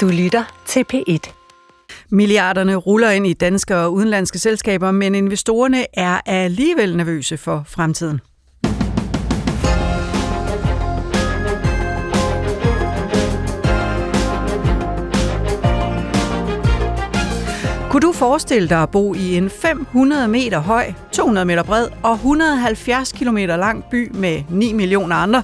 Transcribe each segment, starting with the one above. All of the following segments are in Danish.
Du lytter til P1. Milliarderne ruller ind i danske og udenlandske selskaber, men investorerne er alligevel nervøse for fremtiden. Kunne du forestille dig at bo i en 500 meter høj, 200 meter bred og 170 km lang by med 9 millioner andre?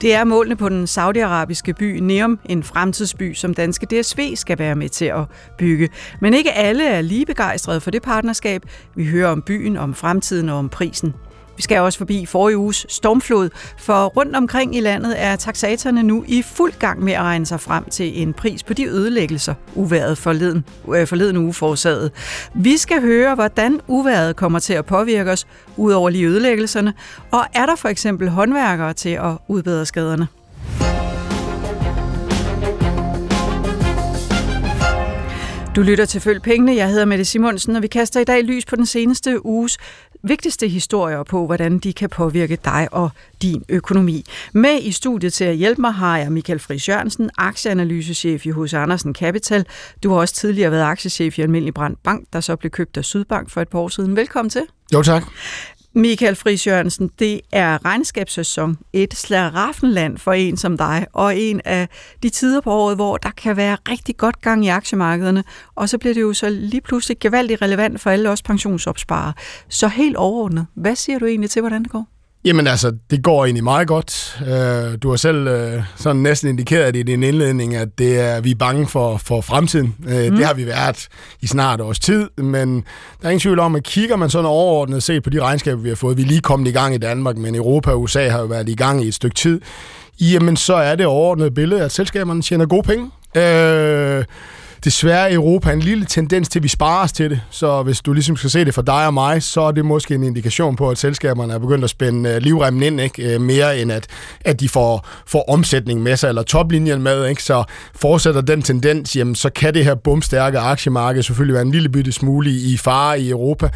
Det er målene på den saudiarabiske by Neom, en fremtidsby, som danske DSV skal være med til at bygge. Men ikke alle er lige begejstrede for det partnerskab. Vi hører om byen, om fremtiden og om prisen. Vi skal også forbi forrige uges stormflod, for rundt omkring i landet er taxatorerne nu i fuld gang med at regne sig frem til en pris på de ødelæggelser, uværet forleden, øh, forleden uge forårsaget. Vi skal høre, hvordan uværet kommer til at påvirke os, ud over lige ødelæggelserne, og er der for eksempel håndværkere til at udbedre skaderne? Du lytter til Følg Pengene. Jeg hedder Mette Simonsen, og vi kaster i dag lys på den seneste uges vigtigste historier på, hvordan de kan påvirke dig og din økonomi. Med i studiet til at hjælpe mig har jeg Michael Friis Jørgensen, aktieanalysechef i Hos Andersen Capital. Du har også tidligere været aktiechef i Almindelig Brand Bank, der så blev købt af Sydbank for et par år siden. Velkommen til. Jo, tak. Michael Friis Jørgensen, det er regnskabssæson, et slaraffenland for en som dig, og en af de tider på året, hvor der kan være rigtig godt gang i aktiemarkederne, og så bliver det jo så lige pludselig gevaldigt relevant for alle os pensionsopsparere. Så helt overordnet, hvad siger du egentlig til, hvordan det går? Jamen altså, det går egentlig meget godt. Øh, du har selv øh, sådan næsten indikeret i din indledning, at det er, vi er bange for, for fremtiden. Mm. Det har vi været i snart års tid, men der er ingen tvivl om, at kigger man sådan overordnet set på de regnskaber, vi har fået, vi er lige kommet i gang i Danmark, men Europa og USA har jo været i gang i et stykke tid, jamen så er det overordnet billede, at selskaberne tjener gode penge. Øh, desværre i Europa en lille tendens til, at vi sparer os til det. Så hvis du ligesom skal se det for dig og mig, så er det måske en indikation på, at selskaberne er begyndt at spænde uh, livremmen ind, ikke? Uh, mere end at, at de får, får omsætning med sig, eller toplinjen med. Ikke? Så fortsætter den tendens, jamen, så kan det her bumstærke aktiemarked selvfølgelig være en lille bitte smule i fare i Europa.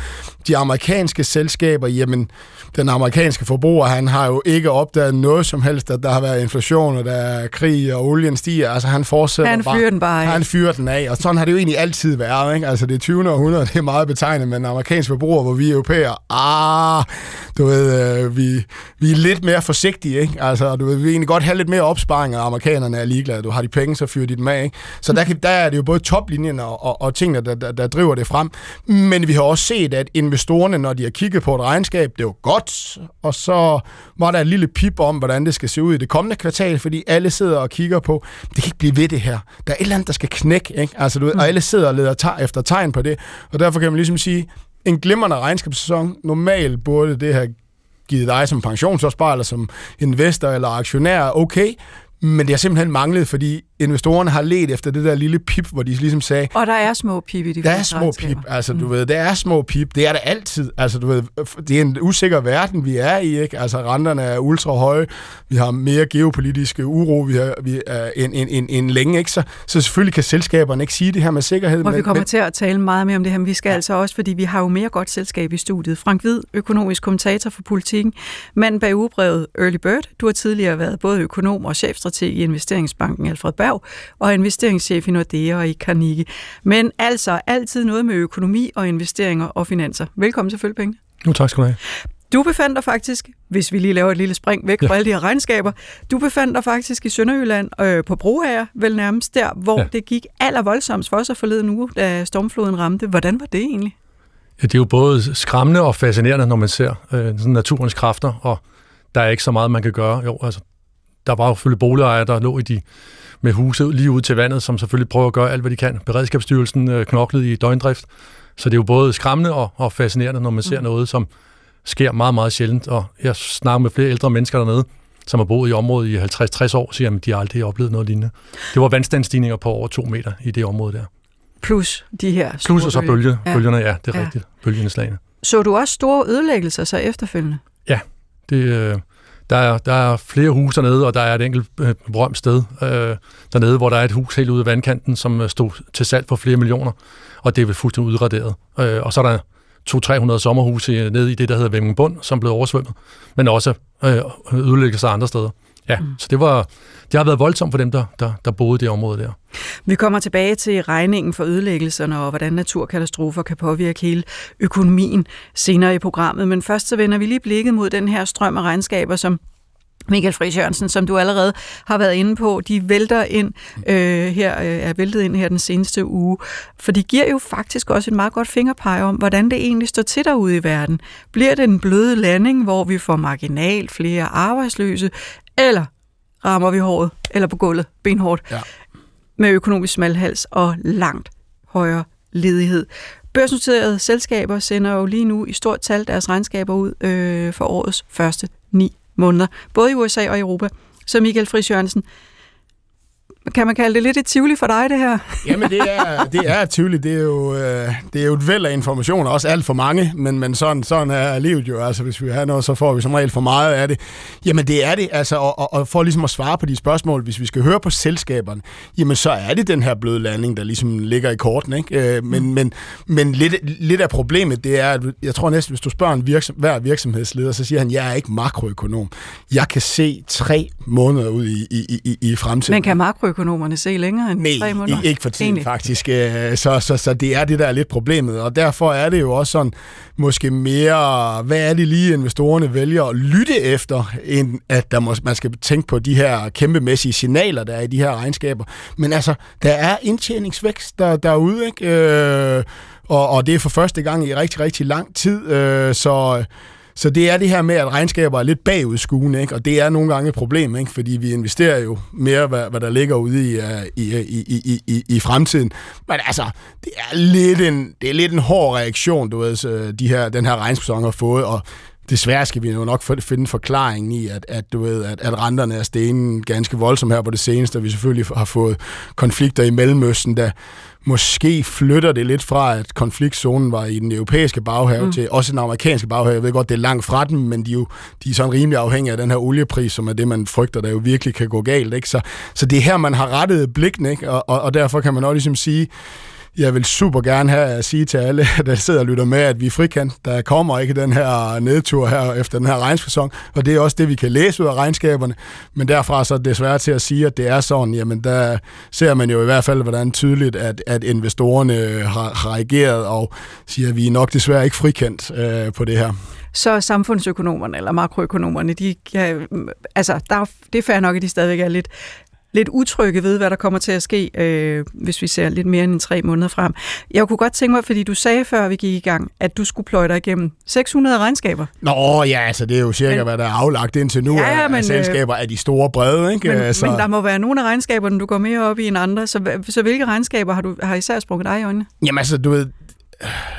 De amerikanske selskaber, jamen, den amerikanske forbruger, han har jo ikke opdaget noget som helst, at der har været inflation, og der er krig, og olien stiger. Altså, han fortsætter han fyrer den bare. Han fyrer den af, og sådan har det jo egentlig altid været. Ikke? Altså, det 20. århundrede, det er meget betegnet, men amerikanske forbruger, hvor vi europæer, ah, du ved, øh, vi, vi er lidt mere forsigtige, ikke? Altså, du ved, vi vil egentlig godt have lidt mere opsparing, og amerikanerne er ligeglade. Du har de penge, så fyrer de dem af, ikke? Så der, kan, der er det jo både toplinjen og, og, og tingene, der, der, der driver det frem. Men vi har også set, at investorerne, når de har kigget på et regnskab, det var godt, og så var der et lille pip om, hvordan det skal se ud i det kommende kvartal, fordi alle sidder og kigger på, det kan ikke blive ved det her. Der er et eller andet, der skal knække, ikke? Altså, du ved, og alle sidder og leder ta- efter tegn på det, og derfor kan man ligesom sige, en glimrende regnskabssæson. Normalt burde det have givet dig som pensionsopsparer, eller som investor eller aktionær, okay, men det har simpelthen manglet, fordi investorerne har let efter det der lille pip, hvor de ligesom sagde... Og der er små pip i de Der er små pip, altså du mm. ved, der er små pip, det er der altid. Altså du ved, det er en usikker verden, vi er i, ikke? Altså renterne er ultra høje, vi har mere geopolitiske uro vi har, vi er en, en, en, en længe, ikke? Så, så selvfølgelig kan selskaberne ikke sige det her med sikkerhed. Og men, vi kommer men, til at tale meget mere om det her, men vi skal ja. altså også, fordi vi har jo mere godt selskab i studiet. Frank Hvid, økonomisk kommentator for politikken, mand bag ugebrevet Early Bird. Du har tidligere været både økonom og chefstrateg i investeringsbanken Alfred Berg, og investeringschef i Nordea og i Carnegie. Men altså altid noget med økonomi og investeringer og finanser. Velkommen til Følgepenge. Jo, tak skal du have. Du befandt dig faktisk, hvis vi lige laver et lille spring væk ja. fra alle de her regnskaber, du befandt dig faktisk i Sønderjylland øh, på Broager, vel nærmest der, hvor ja. det gik aller voldsomst for sig forleden uge, da stormfloden ramte. Hvordan var det egentlig? Ja, det er jo både skræmmende og fascinerende, når man ser øh, sådan naturens kræfter, og der er ikke så meget, man kan gøre. Jo, altså, der var jo selvfølgelig boligejere, der lå i de med huse lige ud til vandet, som selvfølgelig prøver at gøre alt, hvad de kan. Beredskabsstyrelsen øh, knoklede i døgndrift. Så det er jo både skræmmende og, og fascinerende, når man ser mm. noget, som sker meget, meget sjældent. Og jeg snakker med flere ældre mennesker dernede, som har boet i området i 50-60 år, siger, at de har aldrig oplevet noget lignende. Det var vandstandsstigninger på over to meter i det område der. Plus de her Plus og så bølge, ja. bølgerne, ja, det er ja. rigtigt. Bølgeindslagene. Så du også store ødelæggelser så efterfølgende? Ja, det, øh, der er, der er flere huse dernede, og der er et enkelt øh, berømt sted øh, dernede, hvor der er et hus helt ude af vandkanten, som øh, stod til salg for flere millioner, og det er vel fuldstændig udraderet. Øh, og så er der 200-300 sommerhuse nede i det, der hedder Vemmingbund, som blev oversvømmet, men også øh, ødelæggelser andre steder. Ja, mm. så det, var, det har været voldsomt for dem, der, der, der boede i det område der. Vi kommer tilbage til regningen for ødelæggelserne og hvordan naturkatastrofer kan påvirke hele økonomien senere i programmet. Men først så vender vi lige blikket mod den her strøm af regnskaber, som Michael Friis Jørgensen, som du allerede har været inde på, de vælter ind øh, her, øh, er væltet ind her den seneste uge. For de giver jo faktisk også et meget godt fingerpege om, hvordan det egentlig står til derude i verden. Bliver det en bløde landing, hvor vi får marginalt flere arbejdsløse, eller rammer vi håret, eller på gulvet, benhårdt, ja. med økonomisk smalhals og langt højere ledighed. Børsnoterede selskaber sender jo lige nu i stort tal deres regnskaber ud øh, for årets første ni måneder, både i USA og Europa. Så Michael Friis Jørgensen, kan man kalde det lidt et tivoli for dig, det her? Jamen, det er, det er et tivoli. Det er, jo, øh, det er jo et væld af informationer, også alt for mange, men, men sådan, sådan er livet jo. Altså, hvis vi har noget, så får vi som regel for meget af det. Jamen, det er det. Altså, og, og, og for ligesom at svare på de spørgsmål, hvis vi skal høre på selskaberne, jamen, så er det den her bløde landing, der ligesom ligger i korten. Ikke? Øh, men, mm. men, men lidt, lidt af problemet, det er, at jeg tror næsten, hvis du spørger en virksom, hver virksomhedsleder, så siger han, jeg er ikke makroøkonom. Jeg kan se tre måneder ud i, i, i, i fremtiden. Men kan makro økonomerne se længere end Nej, tre måneder? ikke for tiden Egentlig. faktisk. Øh, så, så, så det er det, der er lidt problemet. Og derfor er det jo også sådan, måske mere, hvad er det lige, investorerne vælger at lytte efter, end at der må, man skal tænke på de her kæmpemæssige signaler, der er i de her regnskaber. Men altså, der er indtjeningsvækst der, derude, ikke? Øh, og, og det er for første gang i rigtig, rigtig lang tid. Øh, så så det er det her med, at regnskaber er lidt bagudskuende, ikke? og det er nogle gange et problem, ikke? fordi vi investerer jo mere, hvad, hvad der ligger ude i, øh, i, i, i, i, i fremtiden. Men altså, det er lidt en, det er lidt en hård reaktion, du ved, så øh, de her, den her regnskabssæson har fået, og desværre skal vi jo nok finde forklaringen i, at, at, du ved, at, at renterne er stenen ganske voldsomt her på det seneste, og vi selvfølgelig har fået konflikter i Mellemøsten, der måske flytter det lidt fra, at konfliktzonen var i den europæiske baghave mm. til også den amerikanske baghave. Jeg ved godt, det er langt fra dem, men de er jo de er sådan rimelig afhængige af den her oliepris, som er det, man frygter, der jo virkelig kan gå galt. Ikke? Så, så det er her, man har rettet blikken, ikke? Og, og, og derfor kan man også ligesom sige, jeg vil super gerne have at sige til alle, der sidder og lytter med, at vi er frikant. Der kommer ikke den her nedtur her efter den her regnsæson, og det er også det, vi kan læse ud af regnskaberne. Men derfra så er det desværre til at sige, at det er sådan, jamen der ser man jo i hvert fald, hvordan tydeligt, at, at investorerne har, har reageret og siger, at vi er nok desværre ikke frikendt øh, på det her så samfundsøkonomerne eller makroøkonomerne, de kan, altså, der, det er fair nok, at de stadigvæk er lidt lidt utrygge ved, hvad der kommer til at ske, øh, hvis vi ser lidt mere end tre måneder frem. Jeg kunne godt tænke mig, fordi du sagde før vi gik i gang, at du skulle pløje dig igennem 600 regnskaber. Nå ja, altså det er jo cirka, men, hvad der er aflagt indtil nu ja, af, men, af øh, selskaber af de store brede. Ikke? Men, altså. men der må være nogle af regnskaberne, du går mere op i end andre. Så, så hvilke regnskaber har du har især sprunget dig i øjnene? Jamen altså, du ved,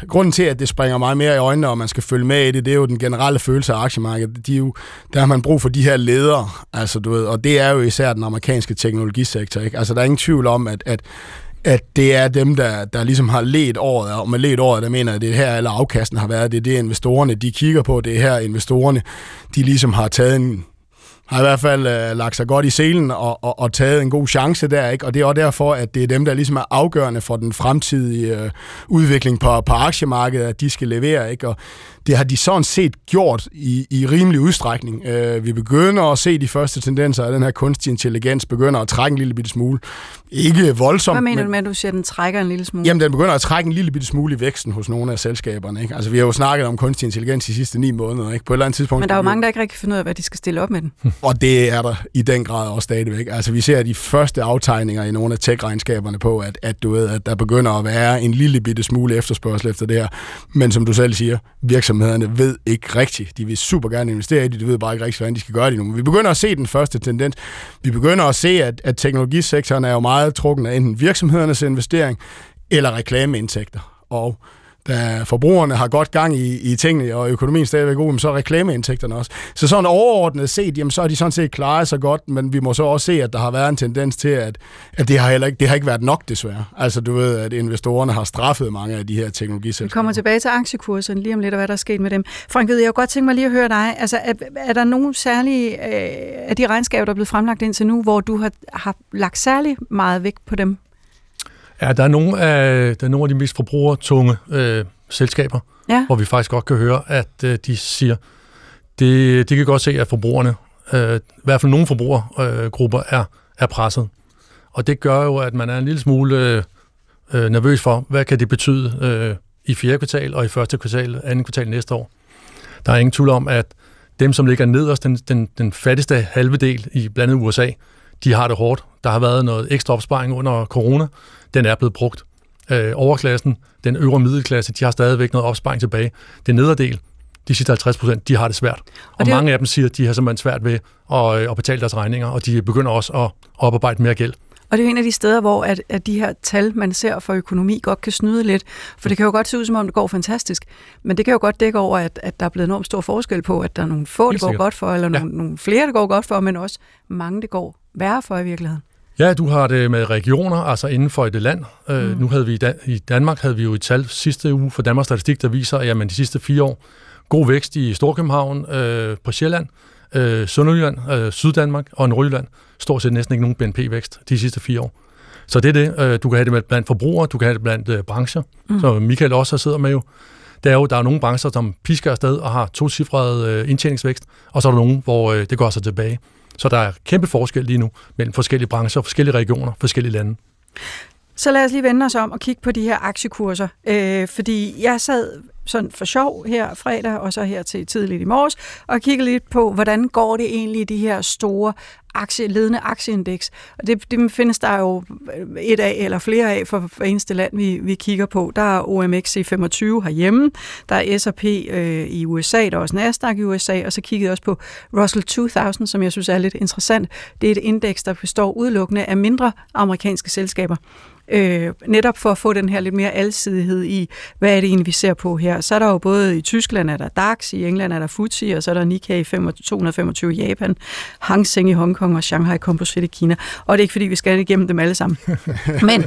grunden til, at det springer meget mere i øjnene, og man skal følge med i det, det er jo den generelle følelse af aktiemarkedet. De er jo, der har man brug for de her ledere, altså, du ved, og det er jo især den amerikanske teknologisektor. Ikke? Altså, der er ingen tvivl om, at, at at det er dem, der, der ligesom har let året, og med let året, der mener at det er her, eller afkasten har været. Det er det, investorerne de kigger på. Det er her, investorerne de ligesom har taget en, har i hvert fald øh, lagt sig godt i selen og, og, og taget en god chance der, ikke? og det er også derfor, at det er dem, der ligesom er afgørende for den fremtidige øh, udvikling på, på aktiemarkedet, at de skal levere, ikke? og det har de sådan set gjort i, i rimelig udstrækning. Øh, vi begynder at se de første tendenser af den her kunstig intelligens, begynder at trække en lille bitte smule. Ikke voldsomt. Hvad mener men, du med, at du siger, at den trækker en lille smule? Jamen, den begynder at trække en lille bitte smule i væksten hos nogle af selskaberne. Ikke? Altså, vi har jo snakket om kunstig intelligens de sidste ni måneder. Ikke? På et eller andet tidspunkt. Men der er jo mange, der ikke rigtig finder ud af, hvad de skal stille op med den. Og det er der i den grad også stadigvæk. Altså, vi ser de første aftegninger i nogle af tech-regnskaberne på, at, at, du ved, at der begynder at være en lille bitte smule efterspørgsel efter det her. Men som du selv siger, virksomhederne ved ikke rigtigt. De vil super gerne investere i det, de ved bare ikke rigtigt, hvordan de skal gøre det nu. Men vi begynder at se den første tendens. Vi begynder at se, at, at teknologisektoren er jo meget trukken af enten virksomhedernes investering eller reklameindtægter. Og da forbrugerne har godt gang i, i tingene, og økonomien stadigvæk god, så er reklameindtægterne også. Så sådan overordnet set, jamen, så har de sådan set klaret sig godt, men vi må så også se, at der har været en tendens til, at, at det har heller ikke, det har ikke været nok desværre. Altså du ved, at investorerne har straffet mange af de her teknologiselskaber. Vi kommer tilbage til aktiekurserne lige om lidt, og hvad der er sket med dem. Frank, ved jeg godt tænke mig lige at høre dig. Altså, er, er der nogen særlige øh, af de regnskaber, der er blevet fremlagt indtil nu, hvor du har, har lagt særlig meget vægt på dem? Ja, der er nogle af, der er nogle af de mest forbrugertunge øh, selskaber, ja. hvor vi faktisk godt kan høre, at øh, de siger, det, de kan godt se, at forbrugerne øh, i hvert fald nogle forbrugergrupper, er, er presset. Og det gør jo, at man er en lille smule øh, nervøs for, hvad kan det betyde øh, i fjerde kvartal og i første kvartal, anden kvartal næste år. Der er ingen tvivl om, at dem, som ligger nederst, den, den, den fattigste halve del i blandet USA, de har det hårdt. Der har været noget ekstra opsparing under corona. Den er blevet brugt. Øh, overklassen, den øvre middelklasse, de har stadigvæk noget opsparing tilbage. Den nederdel, de sidste 50 procent, de har det svært. Og, og det... mange af dem siger, at de har simpelthen svært ved at, øh, at betale deres regninger, og de begynder også at oparbejde mere gæld. Og det er en af de steder, hvor at, at de her tal, man ser for økonomi, godt kan snyde lidt. For det kan jo godt se ud, som om det går fantastisk. Men det kan jo godt dække over, at, at der er blevet enormt stor forskel på, at der er nogle få, det går godt for, eller ja. nogle, nogle flere, det går godt for, men også mange, det går værre for i virkeligheden. Ja, du har det med regioner, altså inden for et land. Øh, mm. nu havde vi i, Dan- i Danmark havde vi jo et tal sidste uge for Danmarks Statistik, der viser, at jamen, de sidste fire år, god vækst i Storkøbenhavn, øh, på Sjælland, øh, Sønderjylland, øh, Syddanmark og Nordjylland. Stort set næsten ikke nogen BNP-vækst de sidste fire år. Så det er det. Øh, du kan have det blandt forbrugere, du kan have det blandt øh, brancher, mm. som Michael også har siddet med jo. Det er jo, der er nogle brancher, som pisker afsted og har to cifrede øh, indtjeningsvækst, og så er der nogle, hvor øh, det går sig tilbage. Så der er kæmpe forskel lige nu mellem forskellige brancher, forskellige regioner, forskellige lande. Så lad os lige vende os om og kigge på de her aktiekurser. Øh, fordi jeg sad sådan for sjov her fredag, og så her til tidligt i morges, og kiggede lidt på, hvordan går det egentlig i de her store aktie, ledende aktieindeks. Og det, det findes der jo et af, eller flere af for hver eneste land, vi, vi kigger på. Der er OMX C25 herhjemme, der er S&P øh, i USA, der er også Nasdaq i USA, og så kiggede jeg også på Russell 2000, som jeg synes er lidt interessant. Det er et indeks, der består udelukkende af mindre amerikanske selskaber øh, netop for at få den her lidt mere alsidighed i, hvad er det egentlig, vi ser på her. Så er der jo både i Tyskland er der DAX, i England er der FTSE, og så er der Nikkei 225 i Japan, Hang Seng i Hongkong og Shanghai Composite i Kina. Og det er ikke, fordi vi skal igennem dem alle sammen. Men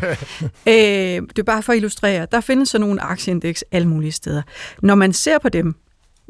øh, det er bare for at illustrere, der findes så nogle aktieindeks alle mulige steder. Når man ser på dem,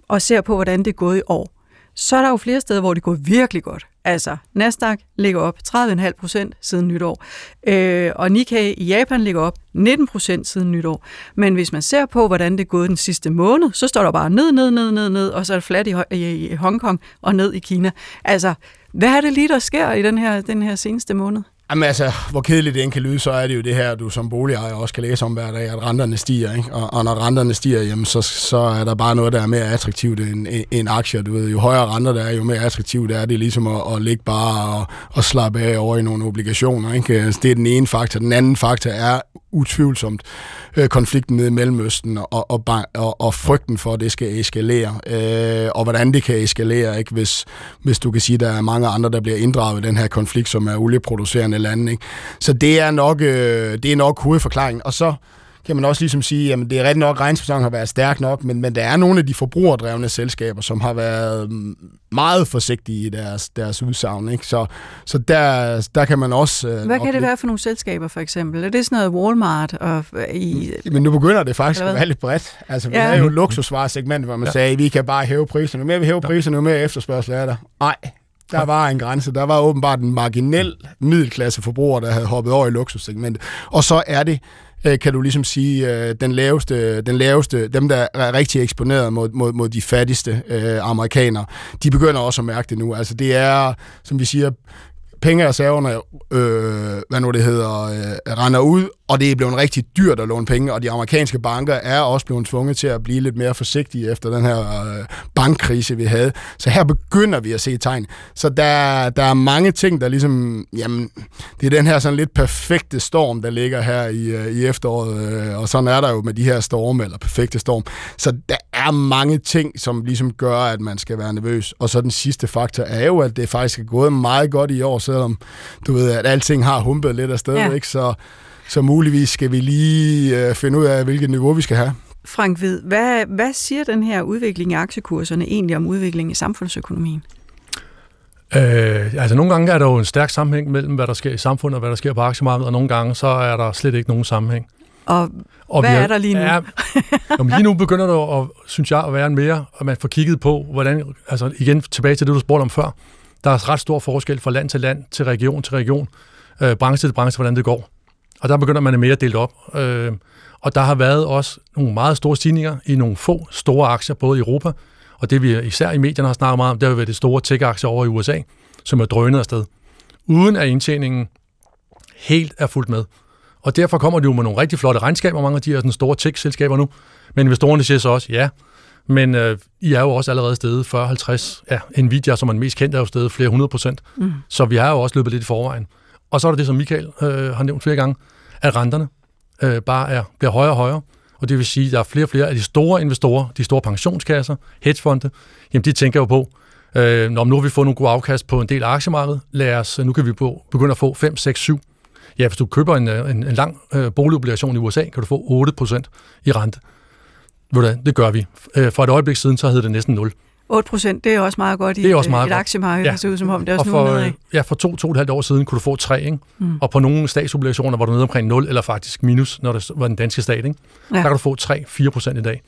og ser på, hvordan det er gået i år, så er der jo flere steder, hvor det går virkelig godt. Altså, Nasdaq ligger op 30,5 procent siden nytår, øh, og Nikkei i Japan ligger op 19 procent siden nytår. Men hvis man ser på, hvordan det er gået den sidste måned, så står der bare ned, ned, ned, ned, ned, og så er det fladt i, i, i Hongkong og ned i Kina. Altså, hvad er det lige, der sker i den her, den her seneste måned? Jamen altså, hvor kedeligt det end kan lyde, så er det jo det her, du som boligejer også kan læse om hver dag, at renterne stiger. Ikke? Og, og når renterne stiger, jamen, så, så er der bare noget, der er mere attraktivt end, end aktier. Du ved, jo højere renter der er, jo mere attraktivt er det ligesom at, at ligge bare og, og slappe af over i nogle obligationer. Ikke? Altså, det er den ene faktor. Den anden faktor er utvivlsomt øh, konflikten nede i Mellemøsten og, og, og, og frygten for, at det skal eskalere. Øh, og hvordan det kan eskalere, ikke? Hvis, hvis du kan sige, at der er mange andre, der bliver inddraget i den her konflikt, som er olieproducerende lande. Ikke? Så det er nok, øh, det er nok hovedforklaringen. Og så kan man også ligesom sige, at det er rigtig nok, at har været stærk nok, men, men der er nogle af de forbrugerdrevne selskaber, som har været meget forsigtige i deres, deres udsagn. Ikke? Så, så der, der kan man også... Øh, Hvad kan det være for nogle selskaber, for eksempel? Er det sådan noget Walmart? Og, i, men nu begynder det faktisk at være lidt bredt. Altså, vi ja. er jo luksusvaresegment, hvor man ja. sagde, at vi kan bare hæve priserne. Jo mere vi hæver priserne, jo mere efterspørgsel er der. Nej, der var en grænse. Der var åbenbart en marginel middelklasse forbruger, der havde hoppet over i luksussegmentet. Og så er det øh, kan du ligesom sige, øh, den laveste, den laveste, dem der er rigtig eksponeret mod, mod, mod de fattigste øh, amerikanere, de begynder også at mærke det nu. Altså det er, som vi siger, pengereserverne, øh, hvad nu det hedder, øh, render ud, og det er blevet rigtig dyrt at låne penge, og de amerikanske banker er også blevet tvunget til at blive lidt mere forsigtige efter den her øh, bankkrise, vi havde. Så her begynder vi at se tegn. Så der, der er mange ting, der ligesom, jamen, det er den her sådan lidt perfekte storm, der ligger her i, øh, i efteråret, øh, og sådan er der jo med de her storme, eller perfekte storm. Så der er mange ting, som ligesom gør, at man skal være nervøs. Og så den sidste faktor er jo, at det faktisk er gået meget godt i år, selvom du ved, at alting har humpet lidt afsted, ja. ikke? Så så muligvis skal vi lige øh, finde ud af, hvilket niveau vi skal have. Frank Ved, hvad, hvad siger den her udvikling i aktiekurserne egentlig om udviklingen i samfundsøkonomien? Øh, altså nogle gange er der jo en stærk sammenhæng mellem, hvad der sker i samfundet og hvad der sker på aktiemarkedet, og nogle gange så er der slet ikke nogen sammenhæng. Og, og hvad er, er der lige nu? Er, jamen, lige nu begynder der, at, synes jeg, at være en mere, at man får kigget på, hvordan, altså igen tilbage til det, du spurgte om før, der er ret stor forskel fra land til land, til region til region, øh, branche til branche, hvordan det går. Og der begynder man at mere delt op. Øh, og der har været også nogle meget store stigninger i nogle få store aktier, både i Europa Og det vi især i medierne har snakket meget om, det har været det store tech-aktier over i USA, som er drønet afsted, uden at indtjeningen helt er fuldt med. Og derfor kommer de jo med nogle rigtig flotte regnskaber, mange af de her sådan store tech-selskaber nu. Men investorerne siger så også, ja, men øh, I er jo også allerede steget 40-50. Ja, Nvidia, som er den mest kendte, er jo steget flere hundrede procent. Mm. Så vi har jo også løbet lidt i forvejen. Og så er der det, som Michael øh, har nævnt flere gange, at renterne øh, bare er, bliver højere og højere. Og det vil sige, at der er flere og flere af de store investorer, de store pensionskasser, hedgefonde, jamen de tænker jo på, øh, når nu har vi fået nogle gode afkast på en del af aktiemarkedet, lad os, nu kan vi begynde at få 5, 6, 7. Ja, hvis du køber en, øh, en, en lang øh, boligobligation i USA, kan du få 8% i rente. Ved du det gør vi. Øh, for et øjeblik siden, så hed det næsten 0. 8 procent, det er også meget godt i det er også meget et godt. aktiemarked, ja. der ser ud som om det er Og også for, nu nedad. ja, for to, to og et halvt år siden kunne du få 3, ikke? Mm. og på nogle statsobligationer var du nede omkring 0, eller faktisk minus, når det var den danske stat. Ikke? Ja. Der kan du få 3-4 procent i dag.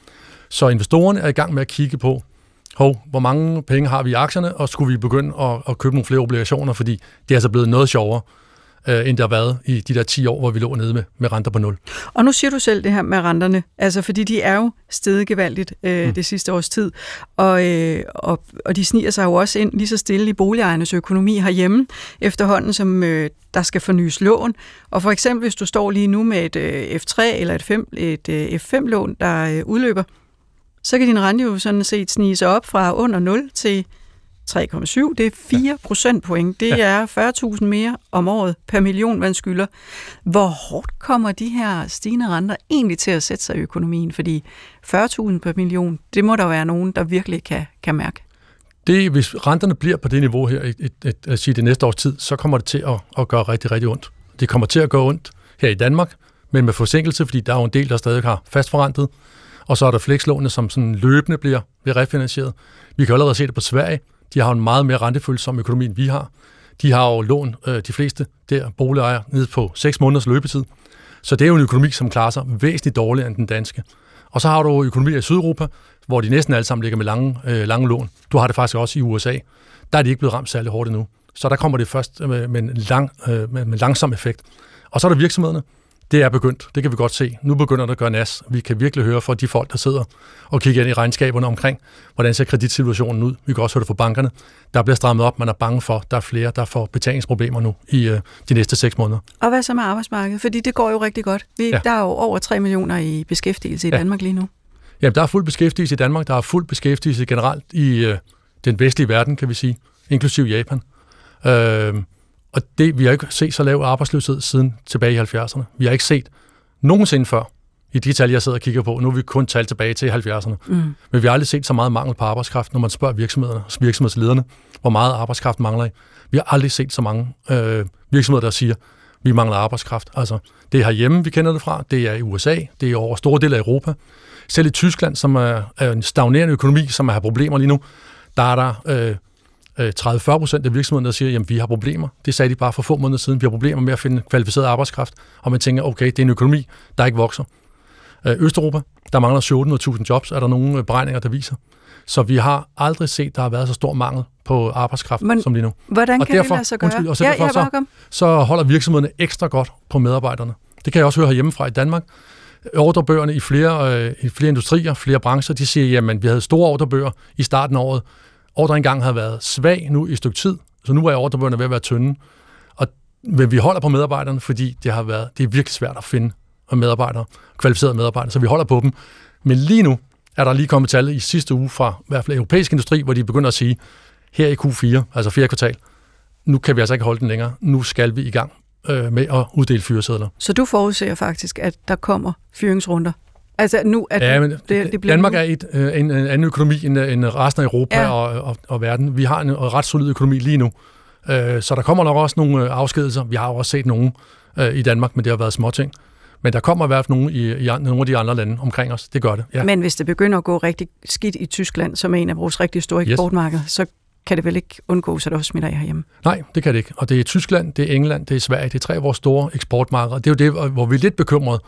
Så investorerne er i gang med at kigge på, hov, hvor mange penge har vi i aktierne, og skulle vi begynde at, at købe nogle flere obligationer, fordi det er altså blevet noget sjovere, øh, end det har været i de der 10 år, hvor vi lå nede med, med renter på 0. Og nu siger du selv det her med renterne, altså fordi de er jo steget gevaldigt øh, mm. det sidste års tid, og, øh, og, og de sniger sig jo også ind lige så stille i boligejernes økonomi herhjemme, efterhånden som øh, der skal fornyes lån. Og for eksempel, hvis du står lige nu med et øh, F3 eller et, 5, et øh, F5-lån, der øh, udløber, så kan din rente jo sådan set snige sig op fra under 0 til 3,7. Det er 4 procentpoint. Det er 40.000 mere om året per million, man skylder. Hvor hårdt kommer de her stigende renter egentlig til at sætte sig i økonomien? Fordi 40.000 per million, det må der være nogen, der virkelig kan, kan mærke. Det, hvis renterne bliver på det niveau her, et, et, et, at sige det næste års tid, så kommer det til at, at gøre rigtig, rigtig ondt. Det kommer til at gå ondt her i Danmark, men med forsinkelse, fordi der er jo en del, der stadig har fastforrentet, og så er der flekslånene, som sådan løbende bliver, bliver refinansieret. Vi kan allerede se det på Sverige. De har jo en meget mere rentefølsom økonomi, end vi har. De har jo lån, øh, de fleste der boligejere, ned på 6 måneders løbetid. Så det er jo en økonomi, som klarer sig væsentligt dårligere end den danske. Og så har du økonomier i Sydeuropa, hvor de næsten alle sammen ligger med lange, øh, lange lån. Du har det faktisk også i USA. Der er de ikke blevet ramt særlig hårdt endnu. Så der kommer det først med, med, en lang, øh, med, med langsom effekt. Og så er der virksomhederne. Det er begyndt. Det kan vi godt se. Nu begynder det at gøre nas. Vi kan virkelig høre fra de folk, der sidder og kigger ind i regnskaberne omkring, hvordan ser kreditsituationen ud. Vi kan også høre det fra bankerne. Der bliver strammet op. Man er bange for, der er flere, der får betalingsproblemer nu i øh, de næste seks måneder. Og hvad så med arbejdsmarkedet? Fordi det går jo rigtig godt. Vi, ja. Der er jo over 3 millioner i beskæftigelse i Ja. Danmark lige nu. Jamen, der er fuld beskæftigelse i Danmark. Der er fuld beskæftigelse generelt i øh, den vestlige verden, kan vi sige, inklusiv Japan. Øh, og det, vi har ikke set så lav arbejdsløshed siden tilbage i 70'erne. Vi har ikke set nogensinde før i de tal, jeg sidder og kigger på. Nu er vi kun talt tilbage til 70'erne. Mm. Men vi har aldrig set så meget mangel på arbejdskraft, når man spørger virksomhederne, virksomhedslederne, hvor meget arbejdskraft mangler I. Vi har aldrig set så mange øh, virksomheder, der siger, vi mangler arbejdskraft. Altså, det er herhjemme, vi kender det fra. Det er i USA. Det er over store dele af Europa. Selv i Tyskland, som er, er en stagnerende økonomi, som har problemer lige nu, der er der øh, 30-40 procent af virksomhederne, der siger, at vi har problemer. Det sagde de bare for få måneder siden. Vi har problemer med at finde kvalificeret arbejdskraft. Og man tænker, okay, det er en økonomi, der ikke vokser. Øh, Østeuropa, der mangler 700.000 jobs, er der nogle øh, beregninger, der viser. Så vi har aldrig set, der har været så stor mangel på arbejdskraft Men- som lige nu. Hvordan Og kan derfor- det lade sig gøre? undskyld, og så ja, derfor ja, så- så holder virksomhederne ekstra godt på medarbejderne. Det kan jeg også høre herhjemmefra i Danmark. Ordrebøgerne i flere, øh, i flere industrier, flere brancher, de siger, jamen vi havde store ordrebøger i starten af året. Ordre engang været svag nu i et stykke tid, så nu er ordrebøgerne ved at være tynde. Og, men vi holder på medarbejderne, fordi det har været, det er virkelig svært at finde medarbejdere, kvalificerede medarbejdere, så vi holder på dem. Men lige nu er der lige kommet tal i sidste uge fra i hvert fald europæisk industri, hvor de begynder at sige, her i Q4, altså fjerde kvartal, nu kan vi altså ikke holde den længere. Nu skal vi i gang øh, med at uddele fyresedler. Så du forudser faktisk, at der kommer fyringsrunder? Altså nu, at Ja, men det, det bliver Danmark nu. er et, øh, en, en anden økonomi end, end resten af Europa Ja. og, og, og verden. Vi har en ret solid økonomi lige nu. Øh, så der kommer nok også nogle øh, afskedelser. Vi har jo også set nogle øh, i Danmark, men det har været småting. Men der kommer i hvert fald nogle i, i an- nogle af de andre lande omkring os. Det gør det, ja. Men hvis det begynder at gå rigtig skidt i Tyskland, som er en af vores rigtig store Yes. eksportmarkeder, så kan det vel ikke undgås, at det også smitter af herhjemme. Nej, det kan det ikke. Og det er Tyskland, det er England, det er Sverige. Det er tre af vores store eksportmarkeder. Det er jo det, hvor vi er lidt bekymrede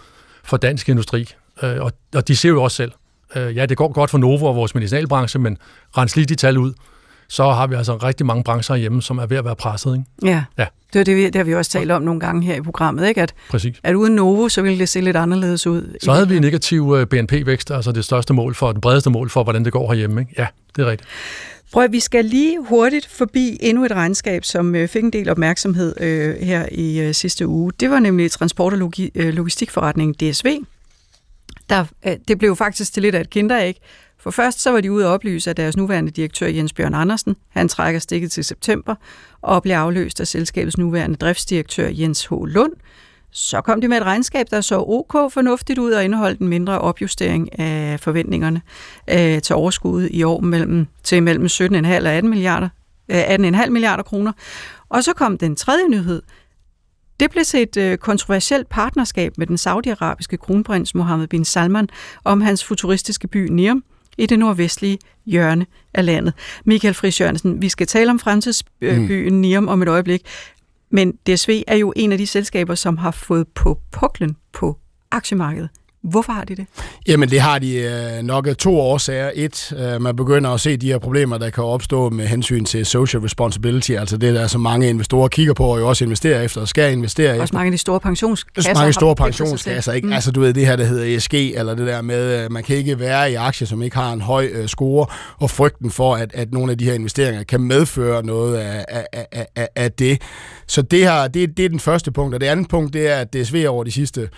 for dansk industri. Øh, og, og de ser jo også selv. Øh, ja, det går godt for Novo og vores medicinalbranche, men rens lige de tal ud, så har vi altså rigtig mange brancher hjemme, som er ved at være presset. Ikke? Ja. Ja. Det, er det, vi, det har vi også talt om nogle gange her i programmet, ikke? At, Præcis. at uden Novo, så ville det se lidt anderledes ud. Så havde vi en negativ øh, BNP-vækst, altså det største mål for, det bredeste mål for, hvordan det går herhjemme. Ikke? Ja, det er rigtigt. Prøv at, vi skal lige hurtigt forbi endnu et regnskab, som øh, fik en del opmærksomhed øh, her i øh, sidste uge. Det var nemlig transport- og logi- øh, logistikforretningen DSV. Der, øh, det blev faktisk til lidt af et kinderæg. For først så var de ude at oplyse, at deres nuværende direktør Jens Bjørn Andersen, han trækker stikket til september og bliver afløst af selskabets nuværende driftsdirektør Jens H. Lund. Så kom de med et regnskab, der så ok fornuftigt ud og indeholdt en mindre opjustering af forventningerne øh, til overskuddet i år mellem, til mellem 17,5 og 18 milliarder, øh, 18,5 milliarder kroner. Og så kom den tredje nyhed. Det blev til et øh, kontroversielt partnerskab med den saudiarabiske kronprins Mohammed bin Salman om hans futuristiske by Niam i det nordvestlige hjørne af landet. Michael Friis Jørgensen, vi skal tale om fremtidsbyen Niam om et øjeblik, men DSV er jo en af de selskaber, som har fået på puklen på aktiemarkedet. Hvorfor har de det? Jamen, det har de øh, nok to årsager. Et, øh, man begynder at se de her problemer, der kan opstå med hensyn til social responsibility, altså det, der så mange investorer kigger på, og jo også investerer efter, og skal investere Også efter. mange af de store pensionskasser. Mange store pensionskasser, ikke? Mm. Altså, du ved, det her, der hedder ESG, eller det der med, øh, man kan ikke være i aktier, som ikke har en høj øh, score, og frygten for, at, at nogle af de her investeringer kan medføre noget af, af, af, af, af det. Så det her, det, det er den første punkt, og det andet punkt, det er, at DSV over de sidste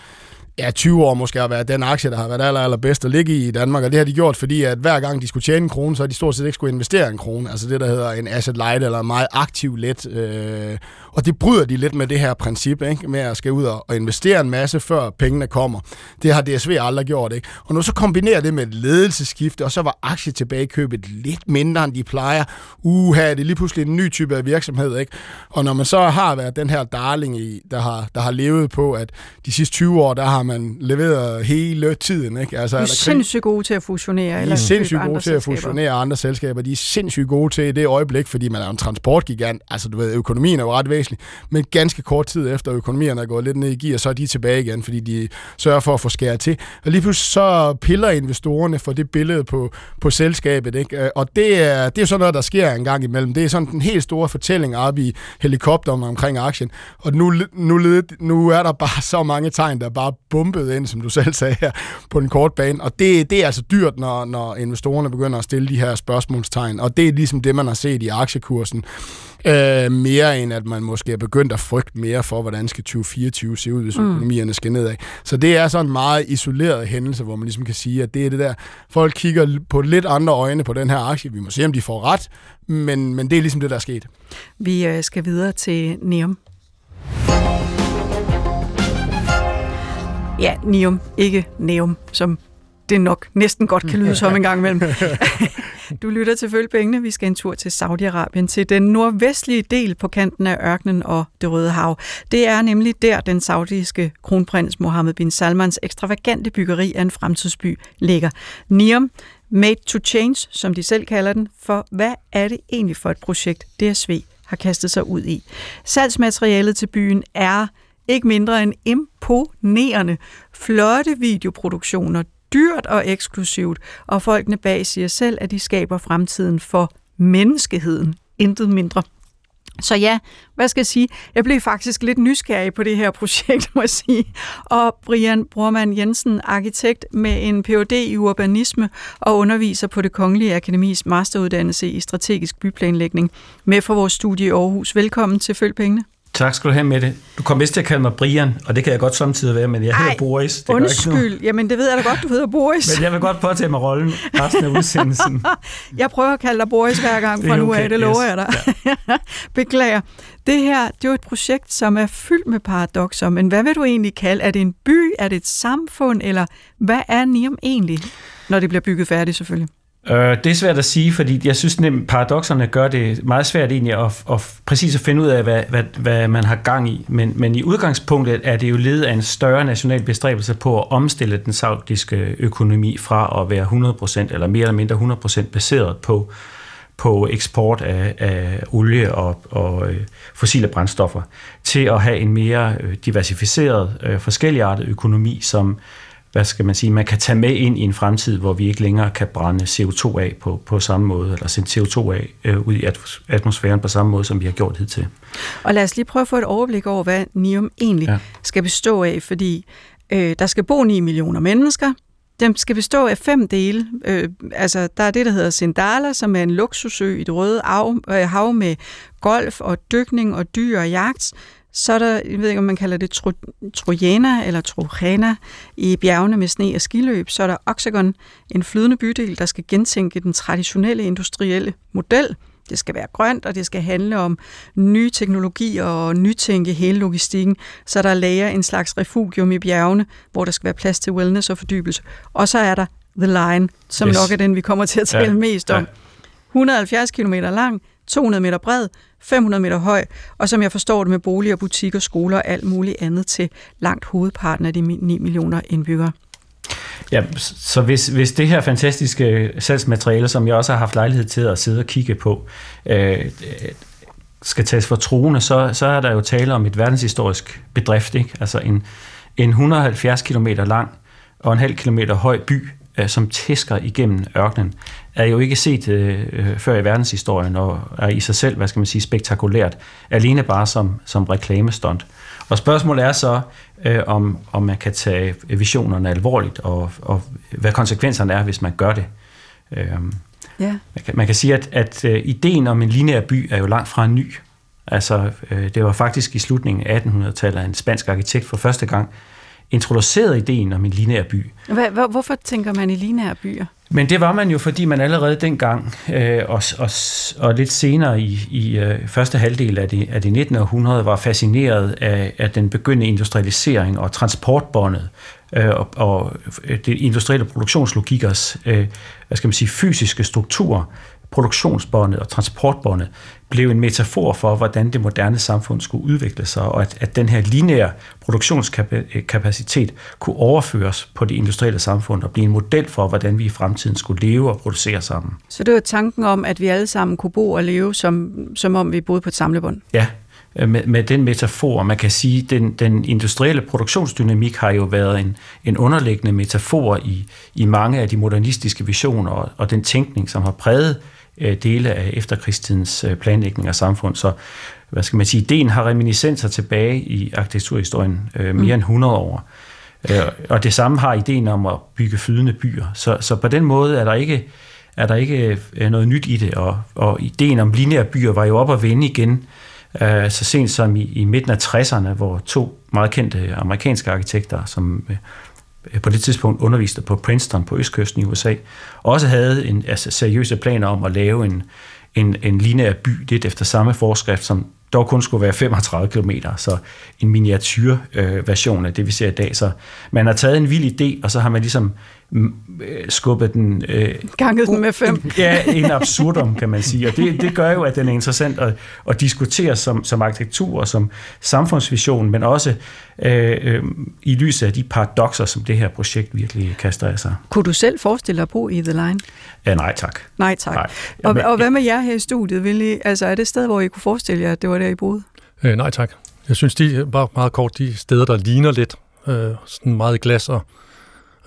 ja, 20 år måske har været den aktie, der har været aller, allerbedst at ligge i i Danmark, og det har de gjort, fordi at hver gang de skulle tjene en krone, så har de stort set ikke skulle investere en krone, altså det, der hedder en asset light, eller en meget aktiv let, øh, og det bryder de lidt med det her princip, ikke? med at skal ud og, investere en masse, før pengene kommer. Det har DSV aldrig gjort, ikke? Og nu så kombinerer det med et ledelseskifte, og så var aktietilbagekøbet lidt mindre, end de plejer. Uha, det er lige pludselig en ny type af virksomhed, ikke? Og når man så har været den her darling, i, der, har, der har levet på, at de sidste 20 år, der har man leveret hele tiden, ikke? Altså, De er er sindssygt gode til at fusionere. de eller er købe sindssygt gode til at fusionere andre selskaber. De er sindssygt gode til i det øjeblik, fordi man er en transportgigant. Altså, du ved, økonomien er jo ret væsentlig. Men ganske kort tid efter økonomien er gået lidt ned i gear, så er de tilbage igen, fordi de sørger for at få skæret til. Og lige pludselig så piller investorerne for det billede på, på selskabet. Ikke? Øh, og det er, det er sådan noget, der sker en gang imellem. Det er sådan den helt store fortælling op i helikopteren omkring aktien. Og nu, nu, nu er der bare så mange tegn, der er bare bumpet ind, som du selv sagde her, på den korte bane. Og det, det er altså dyrt, når, når investorerne begynder at stille de her spørgsmålstegn. Og det er ligesom det, man har set i aktiekursen. Øh, mere end at man måske er begyndt at frygte mere for, hvordan skal 2024 se ud, hvis mm. økonomierne skal nedad. Så det er sådan en meget isoleret hændelse, hvor man ligesom kan sige, at det er det der, folk kigger på lidt andre øjne på den her aktie. Vi må se, om de får ret, men, men det er ligesom det, der er sket. Vi øh, skal videre til Neum. Ja, Neum, ikke Neum, som det nok næsten godt kan lyde som en gang imellem. Du lytter til Følpengene. Vi skal en tur til Saudi-Arabien, til den nordvestlige del på kanten af ørkenen og det Røde Hav. Det er nemlig der, den saudiske kronprins Mohammed bin Salmans ekstravagante byggeri af en fremtidsby ligger. Niam, made to change, som de selv kalder den, for hvad er det egentlig for et projekt, DSV har kastet sig ud i? Salgsmaterialet til byen er ikke mindre end imponerende. Flotte videoproduktioner, dyrt og eksklusivt, og folkene bag siger selv, at de skaber fremtiden for menneskeheden. Intet mindre. Så ja, hvad skal jeg sige? Jeg blev faktisk lidt nysgerrig på det her projekt, må jeg sige. Og Brian Brormann Jensen, arkitekt med en Ph.D. i urbanisme og underviser på det Kongelige Akademis masteruddannelse i strategisk byplanlægning, med fra vores studie i Aarhus. Velkommen til Følpengene. Tak skal du have med det. Du kommer vist til at kalde mig Brian, og det kan jeg godt samtidig være, men jeg hedder Ej, Boris. Det gør ikke. Undskyld, jamen det ved jeg da godt, du hedder Boris. Men jeg vil godt påtage mig rollen resten af udsendelsen. Jeg prøver at kalde dig Boris hver gang fra er nu af, okay, det lover yes. jeg dig. Beklager. Det her, det er jo et projekt, som er fyldt med paradoxer, men hvad vil du egentlig kalde? Er det en by? Er det et samfund? Eller hvad er Niam egentlig, når det bliver bygget færdigt selvfølgelig? Øh, det er svært at sige, fordi jeg synes, at paradoxerne gør det meget svært egentlig at, at præcis at finde ud af, hvad, hvad, hvad man har gang i. Men, men i udgangspunktet er det jo ledet af en større national bestræbelse på at omstille den saudiske økonomi fra at være 100% eller mere eller mindre 100% baseret på, på eksport af, af olie og, og øh, fossile brændstoffer, til at have en mere øh, diversificeret, øh, forskelligartet økonomi, som hvad skal man sige, man kan tage med ind i en fremtid, hvor vi ikke længere kan brænde CO2 af på, på samme måde, eller sende CO2 af øh, ud i atmosfæren på samme måde, som vi har gjort hidtil. Og lad os lige prøve at få et overblik over, hvad NIOM egentlig ja. skal bestå af, fordi øh, der skal bo 9 millioner mennesker, den skal bestå af fem dele. Øh, altså, der er det, der hedder Sindala, som er en luksusø i det røde hav, øh, hav med golf og dykning og dyr og jagt. Så er der, jeg ved ikke, om man kalder det tro, Trojana eller Trojana i bjergene med sne og skiløb. Så er der Oxagon, en flydende bydel, der skal gentænke den traditionelle industrielle model. Det skal være grønt, og det skal handle om nye teknologier og nytænke hele logistikken. Så der lager en slags refugium i bjergene, hvor der skal være plads til wellness og fordybelse. Og så er der The Line, som yes. nok er den, vi kommer til at tale ja. mest om. Ja. 170 km lang, 200 meter bred, 500 meter høj, og som jeg forstår det med boliger, butikker, skoler og alt muligt andet til langt hovedparten af de 9 millioner indbyggere. Ja, så hvis, hvis det her fantastiske salgsmateriale, som jeg også har haft lejlighed til at sidde og kigge på, øh, øh skal tages for troende, så, så er der jo tale om et verdenshistorisk bedrift, ikke? altså en, en 170 km lang og en halv kilometer høj by, øh, som tæsker igennem ørkenen, er jo ikke set øh, øh, før i verdenshistorien, og er i sig selv, hvad skal man sige, spektakulært, alene bare som, som reklamestunt. Og spørgsmålet er så, øh, om, om man kan tage visionerne alvorligt, og, og hvad konsekvenserne er, hvis man gør det. Øh, ja. man, kan, man kan sige, at, at uh, ideen om en lineær by er jo langt fra ny. Altså, øh, det var faktisk i slutningen af 1800-tallet, en spansk arkitekt for første gang introducerede ideen om en lineær by. Hvor, hvorfor tænker man i lineære byer? Men det var man jo, fordi man allerede dengang, øh, og, og, og lidt senere i, i øh, første halvdel af det, af det 19. århundrede, var fascineret af, af den begyndende industrialisering og transportbåndet øh, og, og det industrielle produktionslogikers øh, hvad skal man sige, fysiske struktur, produktionsbåndet og transportbåndet blev en metafor for, hvordan det moderne samfund skulle udvikle sig, og at, at den her lineære produktionskapacitet kunne overføres på det industrielle samfund og blive en model for, hvordan vi i fremtiden skulle leve og producere sammen. Så det var tanken om, at vi alle sammen kunne bo og leve, som, som om vi boede på et samlebånd? Ja, med, med den metafor. Man kan sige, at den, den industrielle produktionsdynamik har jo været en, en underliggende metafor i, i mange af de modernistiske visioner og, og den tænkning, som har præget øh, dele af efterkrigstidens øh, planlægning af samfund. Så hvad skal man sige, ideen har reminiscenser tilbage i arkitekturhistorien øh, mere mm. end 100 år. Øh, og det samme har ideen om at bygge flydende byer. Så, så på den måde er der ikke er der ikke øh, noget nyt i det, og, og ideen om lineære byer var jo op at vende igen, øh, så sent som i, i midten af 60'erne, hvor to meget kendte amerikanske arkitekter, som øh, Øh, Øh, på det tidspunkt underviste på Princeton på østkysten i USA, også havde en, altså, seriøse planer om at lave en, en, en lineær by lidt efter samme forskrift, som dog kun skulle være 35 km, så en miniatyrversion øh, af det, vi ser i dag. Så man har taget en vild idé, og så har man ligesom Øh, skubbet den... Øh, Ganget den med fem. ja, en absurdum, kan man sige. Og det, det gør jo, at den er interessant at, at diskutere som, som arkitektur og som samfundsvision, men også øh, øh, i lyset af de paradoxer, som det her projekt virkelig kaster af sig. Kunne du selv forestille dig at bo i The Line? Ja, nej tak. Nej tak. Nej. Og, og hvad med jer her i studiet? Vil I, altså, er det et sted, hvor I kunne forestille jer, at det var der, I boede? Øh, nej tak. Jeg synes, de bare meget kort, de steder, der ligner lidt øh, sådan meget glas og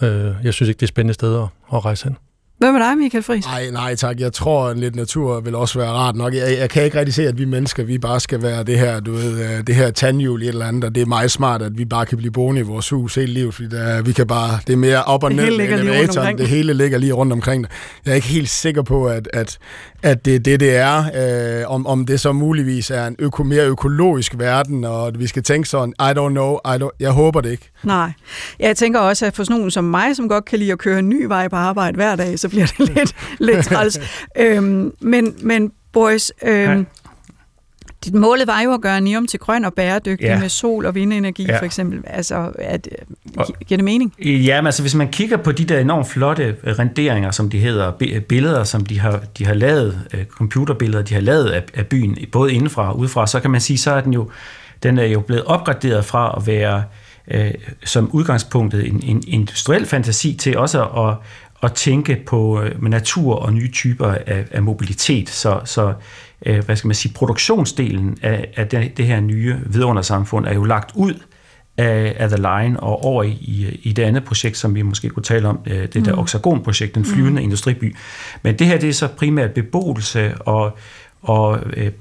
Øh, jeg synes ikke, det er spændende steder at rejse hen. Hvad med dig, Michael Friis? Nej, nej tak. Jeg tror, at lidt natur vil også være rart nok. Jeg, jeg kan ikke rigtig se, at vi mennesker, vi bare skal være det her, du ved, øh, det her tandhjul i et eller andet, og det er meget smart, at vi bare kan blive boende i vores hus hele livet, fordi der, vi kan bare, det er mere op og det ned hele ligger lige rundt omkring. det hele ligger lige rundt omkring det. Jeg er ikke helt sikker på, at, at, at det er det, det er, øh, om, om det så muligvis er en øko, mere økologisk verden, og vi skal tænke sådan, I don't know, I don't, jeg håber det ikke. Nej, jeg tænker også, at for sådan nogen som mig, som godt kan lide at køre en ny vej på arbejde hver dag, så bliver det lidt lidt træls. øhm, men, men boys, øhm, dit målet var jo at gøre Nium til grøn og bæredygtig ja. med sol- og vindenergi ja. for eksempel. Altså, at, giver det mening? Ja, men altså hvis man kigger på de der enormt flotte renderinger, som de hedder, billeder, som de har, de har lavet, øh, computerbilleder, de har lavet af, af byen, både indenfra og udefra, så kan man sige, så er den jo, den er jo blevet opgraderet fra at være øh, som udgangspunktet en, en industriel fantasi til også at, at tænke på øh, natur og nye typer af, af mobilitet. Så, så øh, hvad skal man sige, produktionsdelen af, af det, det her nye vidundersamfund er jo lagt ud af, af The Line og over i, i det andet projekt, som vi måske kunne tale om, øh, det der mm. Oxagon-projekt, den flyvende mm. industriby. Men det her, det er så primært beboelse og og øh,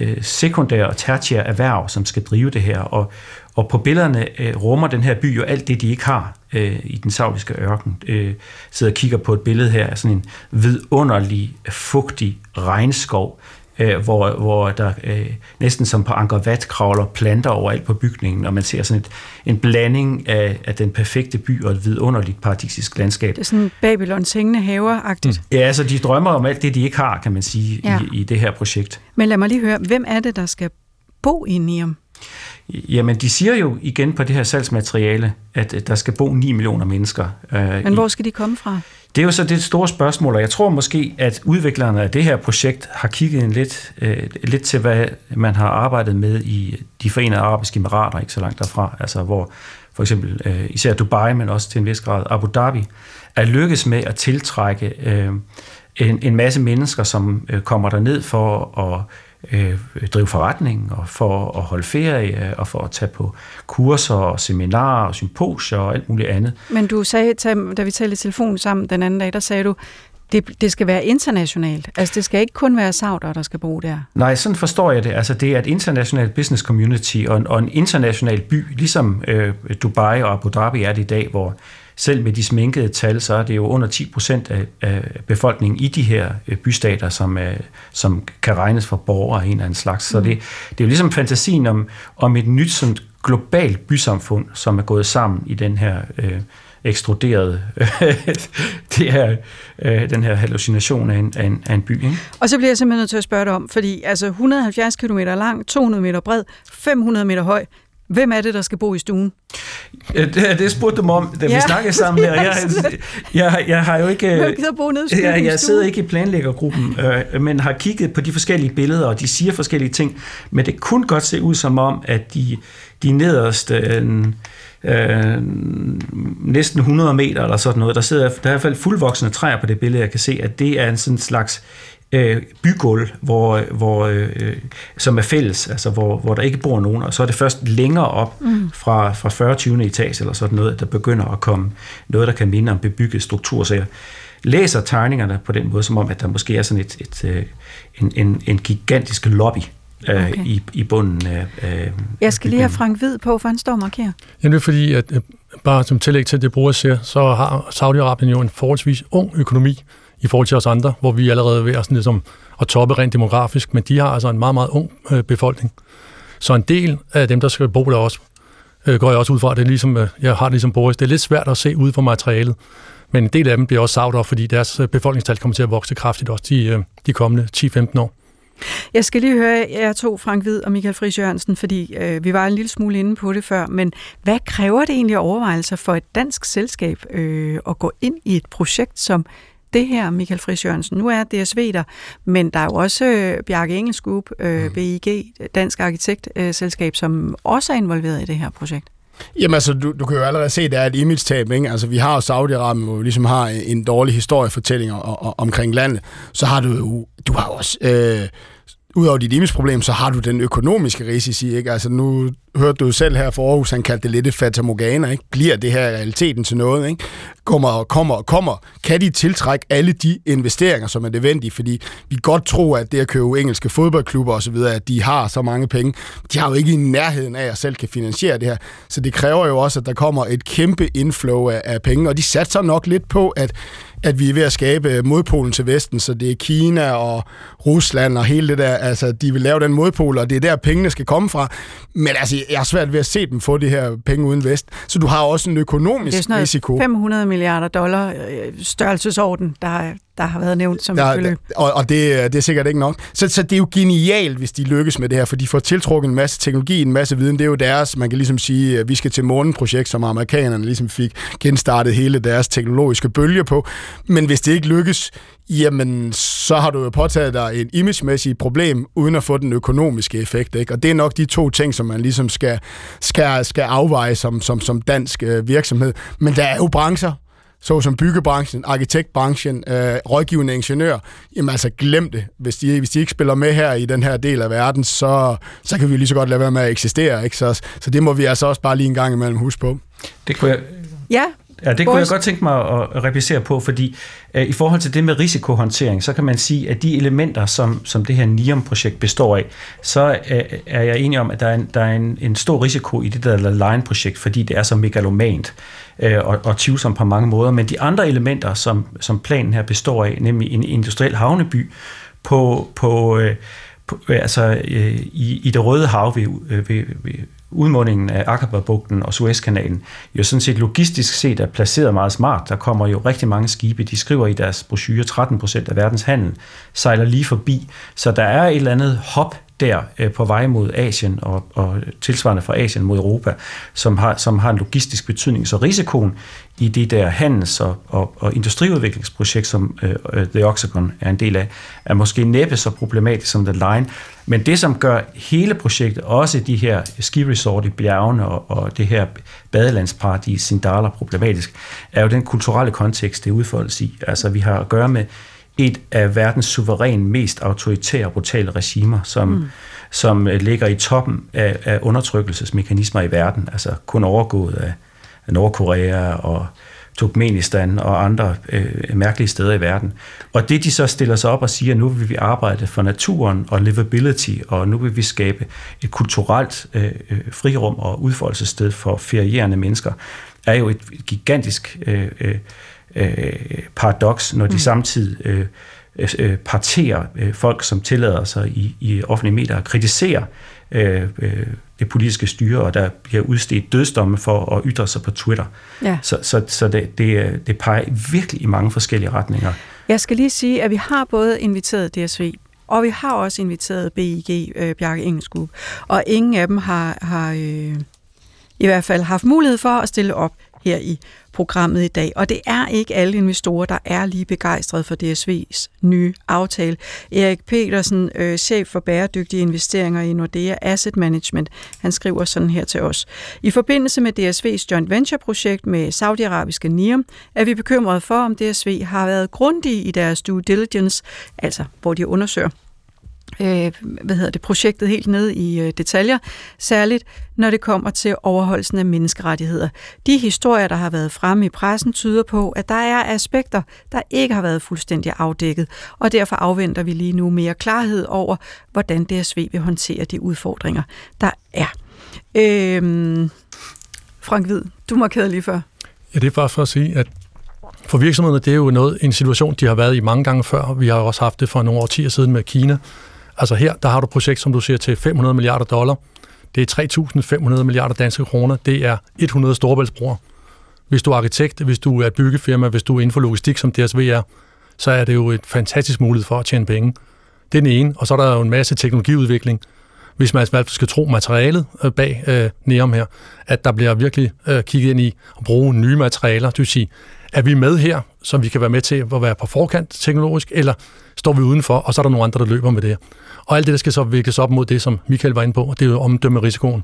øh, sekundære og tertiære erhverv, som skal drive det her. Og, og på billederne øh, rummer den her by jo alt det, de ikke har øh, i den saudiske ørken. Øh, sidder og kigger på et billede her af sådan en vidunderlig, fugtig regnskov, øh, hvor, hvor der øh, næsten som på Wat kravler planter overalt på bygningen, og man ser sådan et, en blanding af, af den perfekte by og et vidunderligt paradisisk landskab. Det er sådan Babylons hængende haver-agtigt. Mm. Ja, altså de drømmer om alt det, de ikke har, kan man sige, ja. i, i det her projekt. Men lad mig lige høre, hvem er det, der skal bo i Niam? Jamen, de siger jo igen på det her salgsmateriale, at der skal bo 9 millioner mennesker. Øh, Men hvor skal de komme fra? Det er jo så det store spørgsmål, og jeg tror måske, at udviklerne af det her projekt har kigget en lidt, øh, lidt til, hvad man har arbejdet med i de forenede arabiske emirater, ikke så langt derfra, altså hvor for eksempel øh, især Dubai, men også til en vis grad Abu Dhabi, er lykkes med at tiltrække øh, en, en masse mennesker, som øh, kommer der ned for at øh, drive forretning og for at holde ferie og for at tage på kurser og seminarer og symposier og alt muligt andet. Men du sagde, da vi talte i telefon sammen den anden dag, der sagde du, det, det skal være internationalt. Altså, det skal ikke kun være sauder, der skal bo der. Nej, sådan forstår jeg det. Altså, det er et internationalt business community og en, og en international by, ligesom øh, Dubai og Abu Dhabi er det i dag, hvor selv med de sminkede tal, så er det jo under 10 procent af, af befolkningen i de her øh, bystater, som, er, som kan regnes for borgere af en eller anden slags. Så mm. det, det er jo ligesom fantasien om, om et nyt sådan globalt bysamfund, som er gået sammen i den her øh, ekstruderede det her, øh, den her hallucination af en, af en, af en by. Ikke? Og så bliver jeg simpelthen nødt til at spørge dig om, fordi altså 170 km lang, 200 meter bred, 500 meter høj, Hvem er det, der skal bo i stuen? Det, det spurgte dem om, da ja. vi snakkede sammen. Der. Jeg, jeg, jeg har jo ikke... Hvem gider bo nede jeg, jeg sidder ikke i planlæggergruppen, øh, men har kigget på de forskellige billeder, og de siger forskellige ting. Men det kunne godt se ud som om, at de, de nederste... Øh, øh, næsten 100 meter eller sådan noget. Der sidder der er i hvert fald fuldvoksne træer på det billede, jeg kan se, at det er en sådan slags øh, bygulv, hvor, hvor, øh, som er fælles, altså hvor, hvor der ikke bor nogen, og så er det først længere op mm. fra, fra 40. 20. etage eller sådan noget, der begynder at komme noget, der kan minde om bebygget struktur. Så jeg læser tegningerne på den måde, som om, at der måske er sådan et, et, et øh, en, en, en gigantisk lobby, øh, okay. i, i bunden af øh, Jeg skal lige have Frank Hvid på, for han står og markerer. Ja, det er fordi, at bare som tillæg til det, bruger siger, så har Saudi-Arabien jo en forholdsvis ung økonomi, i forhold til os andre, hvor vi allerede er ved at, sådan, ligesom, at toppe rent demografisk, men de har altså en meget, meget ung øh, befolkning. Så en del af dem, der skal bo der også, øh, går jeg også ud fra, at det er ligesom, øh, jeg har det ligesom Boris, det er lidt svært at se ud fra materialet, men en del af dem bliver også sauter, fordi deres øh, befolkningstal kommer til at vokse kraftigt også de, øh, de kommende 10-15 år. Jeg skal lige høre jer to, Frank Hvid og Michael Friis Jørgensen, fordi øh, vi var en lille smule inde på det før, men hvad kræver det egentlig overvejelser for et dansk selskab øh, at gå ind i et projekt som det her, Michael Friis Jørgensen. Nu er DSV der, men der er jo også øh, Bjarke Engels Group, øh, mm. BIG, Dansk Arkitektselskab, som også er involveret i det her projekt. Jamen altså, du, du kan jo allerede se, at der er et image-tab, ikke? Altså, vi har jo Saudi-Arabien, hvor vi ligesom har en dårlig historiefortælling omkring landet. Så har du jo, du har også... Øh, Udover dit image-problem, så har du den økonomiske risici, ikke? Altså nu hørte du selv her for Aarhus, han kaldte det lidt et fatamorgana, ikke? Bliver det her realiteten til noget, ikke? Kommer og kommer og kommer. Kan de tiltrække alle de investeringer, som er nødvendige? Fordi vi godt tror, at det at købe engelske fodboldklubber osv., at de har så mange penge. De har jo ikke i nærheden af at selv kan finansiere det her. Så det kræver jo også, at der kommer et kæmpe inflow af, af penge, og de satser nok lidt på, at at vi er ved at skabe modpolen til Vesten, så det er Kina og Rusland og hele det der, altså de vil lave den modpol, og det er der pengene skal komme fra. Men altså, jeg har svært ved at se dem få de her penge uden Vest. Så du har også en økonomisk det er risiko. 500 milliarder dollar øh, størrelsesorden, der, der har været nævnt som ja, beløb. Og, og det, det er sikkert ikke nok. Så, så det er jo genialt, hvis de lykkes med det her, for de får tiltrukket en masse teknologi, en masse viden. Det er jo deres, man kan ligesom sige, at vi skal til månen-projekt, som amerikanerne ligesom fik genstartet hele deres teknologiske bølge på. Men hvis det ikke lykkes, jamen så har du jo påtaget dig et imagemæssigt problem, uden at få den økonomiske effekt. Ikke? Og det er nok de to ting, som man ligesom skal, skal, skal afveje som, som, som dansk øh, virksomhed. Men der er jo brancher, såsom byggebranchen, arkitektbranchen, øh, rådgivende ingeniør, jamen altså glem det. Hvis de, hvis de ikke spiller med her i den her del af verden, så, så kan vi lige så godt lade være med at eksistere. Ikke? Så, så det må vi altså også bare lige en gang imellem huske på. Det kunne jeg, Ja, Ja, det kunne jeg godt tænke mig at replicere på, fordi øh, i forhold til det med risikohåndtering, så kan man sige, at de elementer, som, som det her NIOM-projekt består af, så øh, er jeg enig om, at der er en, der er en, en stor risiko i det der Line-projekt, fordi det er så megalomant øh, og, og tvivlsomt på mange måder. Men de andre elementer, som, som planen her består af, nemlig en industriel havneby på, på, øh, på altså øh, i, i det røde hav ved, øh, ved, ved udmundingen af Akaba-bugten og Suezkanalen jo sådan set logistisk set er placeret meget smart. Der kommer jo rigtig mange skibe, de skriver i deres brochure, 13 procent af verdens handel sejler lige forbi. Så der er et eller andet hop der øh, på vej mod Asien og, og tilsvarende fra Asien mod Europa, som har, som har en logistisk betydning. Så risikoen i det der handels- og, og, og industriudviklingsprojekt, som øh, øh, The Oxagon er en del af, er måske næppe så problematisk som The Line. Men det, som gør hele projektet, også de her ski-resort i bjergene og, og det her badelandsparadis Sindala problematisk, er jo den kulturelle kontekst, det udfoldes i. Altså, vi har at gøre med et af verdens suveræn mest autoritære og brutale regimer, som, mm. som ligger i toppen af, af undertrykkelsesmekanismer i verden, altså kun overgået af, Nordkorea og Turkmenistan og andre øh, mærkelige steder i verden. Og det de så stiller sig op og siger, nu vil vi arbejde for naturen og livability, og nu vil vi skabe et kulturelt øh, frirum og udfoldelsessted for ferierende mennesker, er jo et gigantisk øh, øh, paradoks, når de mm. samtidig øh, øh, parterer øh, folk, som tillader sig i, i offentlige medier at kritisere øh, øh, det politiske styre, og der bliver udstedt dødsdomme for at ytre sig på Twitter. Ja. Så, så, så det, det, det peger virkelig i mange forskellige retninger. Jeg skal lige sige, at vi har både inviteret DSV, og vi har også inviteret BIG, øh, Bjarke Engelsk og ingen af dem har, har øh, i hvert fald haft mulighed for at stille op her i programmet i dag. Og det er ikke alle investorer, der er lige begejstrede for DSV's nye aftale. Erik Petersen, øh, chef for bæredygtige investeringer i Nordea Asset Management, han skriver sådan her til os. I forbindelse med DSV's joint venture-projekt med saudiarabiske NIOM, er vi bekymrede for, om DSV har været grundige i deres due diligence, altså hvor de undersøger øh, hvad hedder det, projektet helt ned i øh, detaljer, særligt når det kommer til overholdelsen af menneskerettigheder. De historier, der har været fremme i pressen, tyder på, at der er aspekter, der ikke har været fuldstændig afdækket, og derfor afventer vi lige nu mere klarhed over, hvordan DSV vil håndtere de udfordringer, der er. Øh, Frank Hvid, du markerede lige før. Ja, det er bare for at sige, at for virksomhederne, det er jo noget, en situation, de har været i mange gange før. Vi har også haft det for nogle årtier siden med Kina, Altså her, der har du et projekt, som du siger, til 500 milliarder dollar. Det er 3.500 milliarder danske kroner. Det er 100 storebæltsbroer. Hvis du er arkitekt, hvis du er byggefirma, hvis du er inden for logistik, som DSV er, så er det jo et fantastisk mulighed for at tjene penge. Det er den ene, og så er der jo en masse teknologiudvikling. Hvis man skal tro materialet øh, bag øh, Neom her, at der bliver virkelig øh, kigget ind i at bruge nye materialer. Det vil sige, er vi med her, som vi kan være med til at være på forkant teknologisk, eller står vi udenfor, og så er der nogle andre, der løber med det. Og alt det, der skal så vikles op mod det, som Michael var inde på, det er jo omdømme risikoen.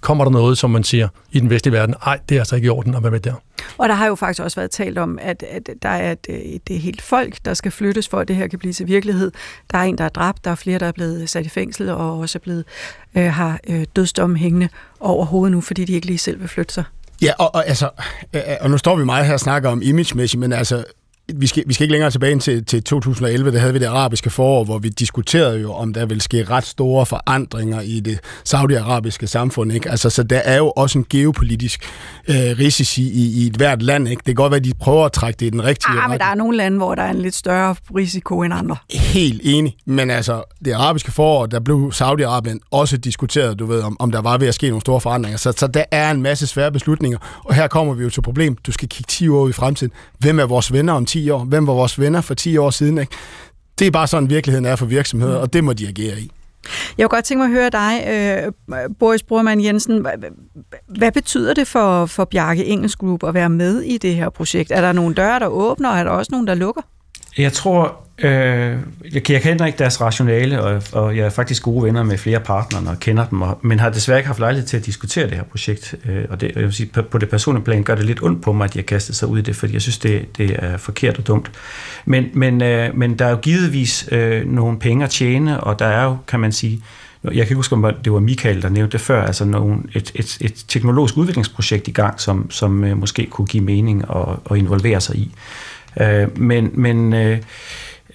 Kommer der noget, som man siger i den vestlige verden, ej, det er altså ikke i orden at være med der. Og der har jo faktisk også været talt om, at, at der er et, et, et helt folk, der skal flyttes, for at det her kan blive til virkelighed. Der er en, der er dræbt, der er flere, der er blevet sat i fængsel, og også er blevet, øh, har øh, dødsdomme hængende over hovedet nu, fordi de ikke lige selv vil flytte sig. Ja, og, og, altså, øh, øh, og nu står vi meget her og snakker om imagemæssigt, men altså, vi skal, vi skal ikke længere tilbage til, til 2011, der havde vi det arabiske forår, hvor vi diskuterede jo, om der vil ske ret store forandringer i det saudiarabiske samfund. Ikke? Altså, så der er jo også en geopolitisk øh, risici i, i et hvert land. Ikke? Det kan godt være, at de prøver at trække det i den rigtige ah, men der er nogle lande, hvor der er en lidt større risiko end andre. Helt enig, men altså, det arabiske forår, der blev Saudi-Arabien også diskuteret, du ved, om, om der var ved at ske nogle store forandringer. Så, så der er en masse svære beslutninger, og her kommer vi jo til problem. Du skal kigge 10 år i fremtiden. Hvem er vores venner om 10 10 år? Hvem var vores venner for 10 år siden? Ikke? Det er bare sådan, virkeligheden er for virksomheder, og det må de agere i. Jeg kunne godt tænke mig at høre dig, øh, Boris Brormann Jensen. Hvad betyder det for, for Bjarke Engelsk Group at være med i det her projekt? Er der nogle døre, der åbner, og er der også nogle, der lukker? Jeg tror, øh, jeg, jeg kender ikke deres rationale, og, og jeg er faktisk gode venner med flere partnere og kender dem, og, men har desværre ikke haft lejlighed til at diskutere det her projekt. Øh, og det, jeg vil sige, på, på det personlige plan gør det lidt ondt på mig, at jeg kastet sig ud i det, fordi jeg synes, det, det er forkert og dumt. Men, men, øh, men der er jo givetvis øh, nogle penge at tjene, og der er jo, kan man sige, jeg kan ikke huske, om det var Michael, der nævnte det før, altså nogle, et, et, et teknologisk udviklingsprojekt i gang, som, som øh, måske kunne give mening og, og involvere sig i. Øh, men men øh,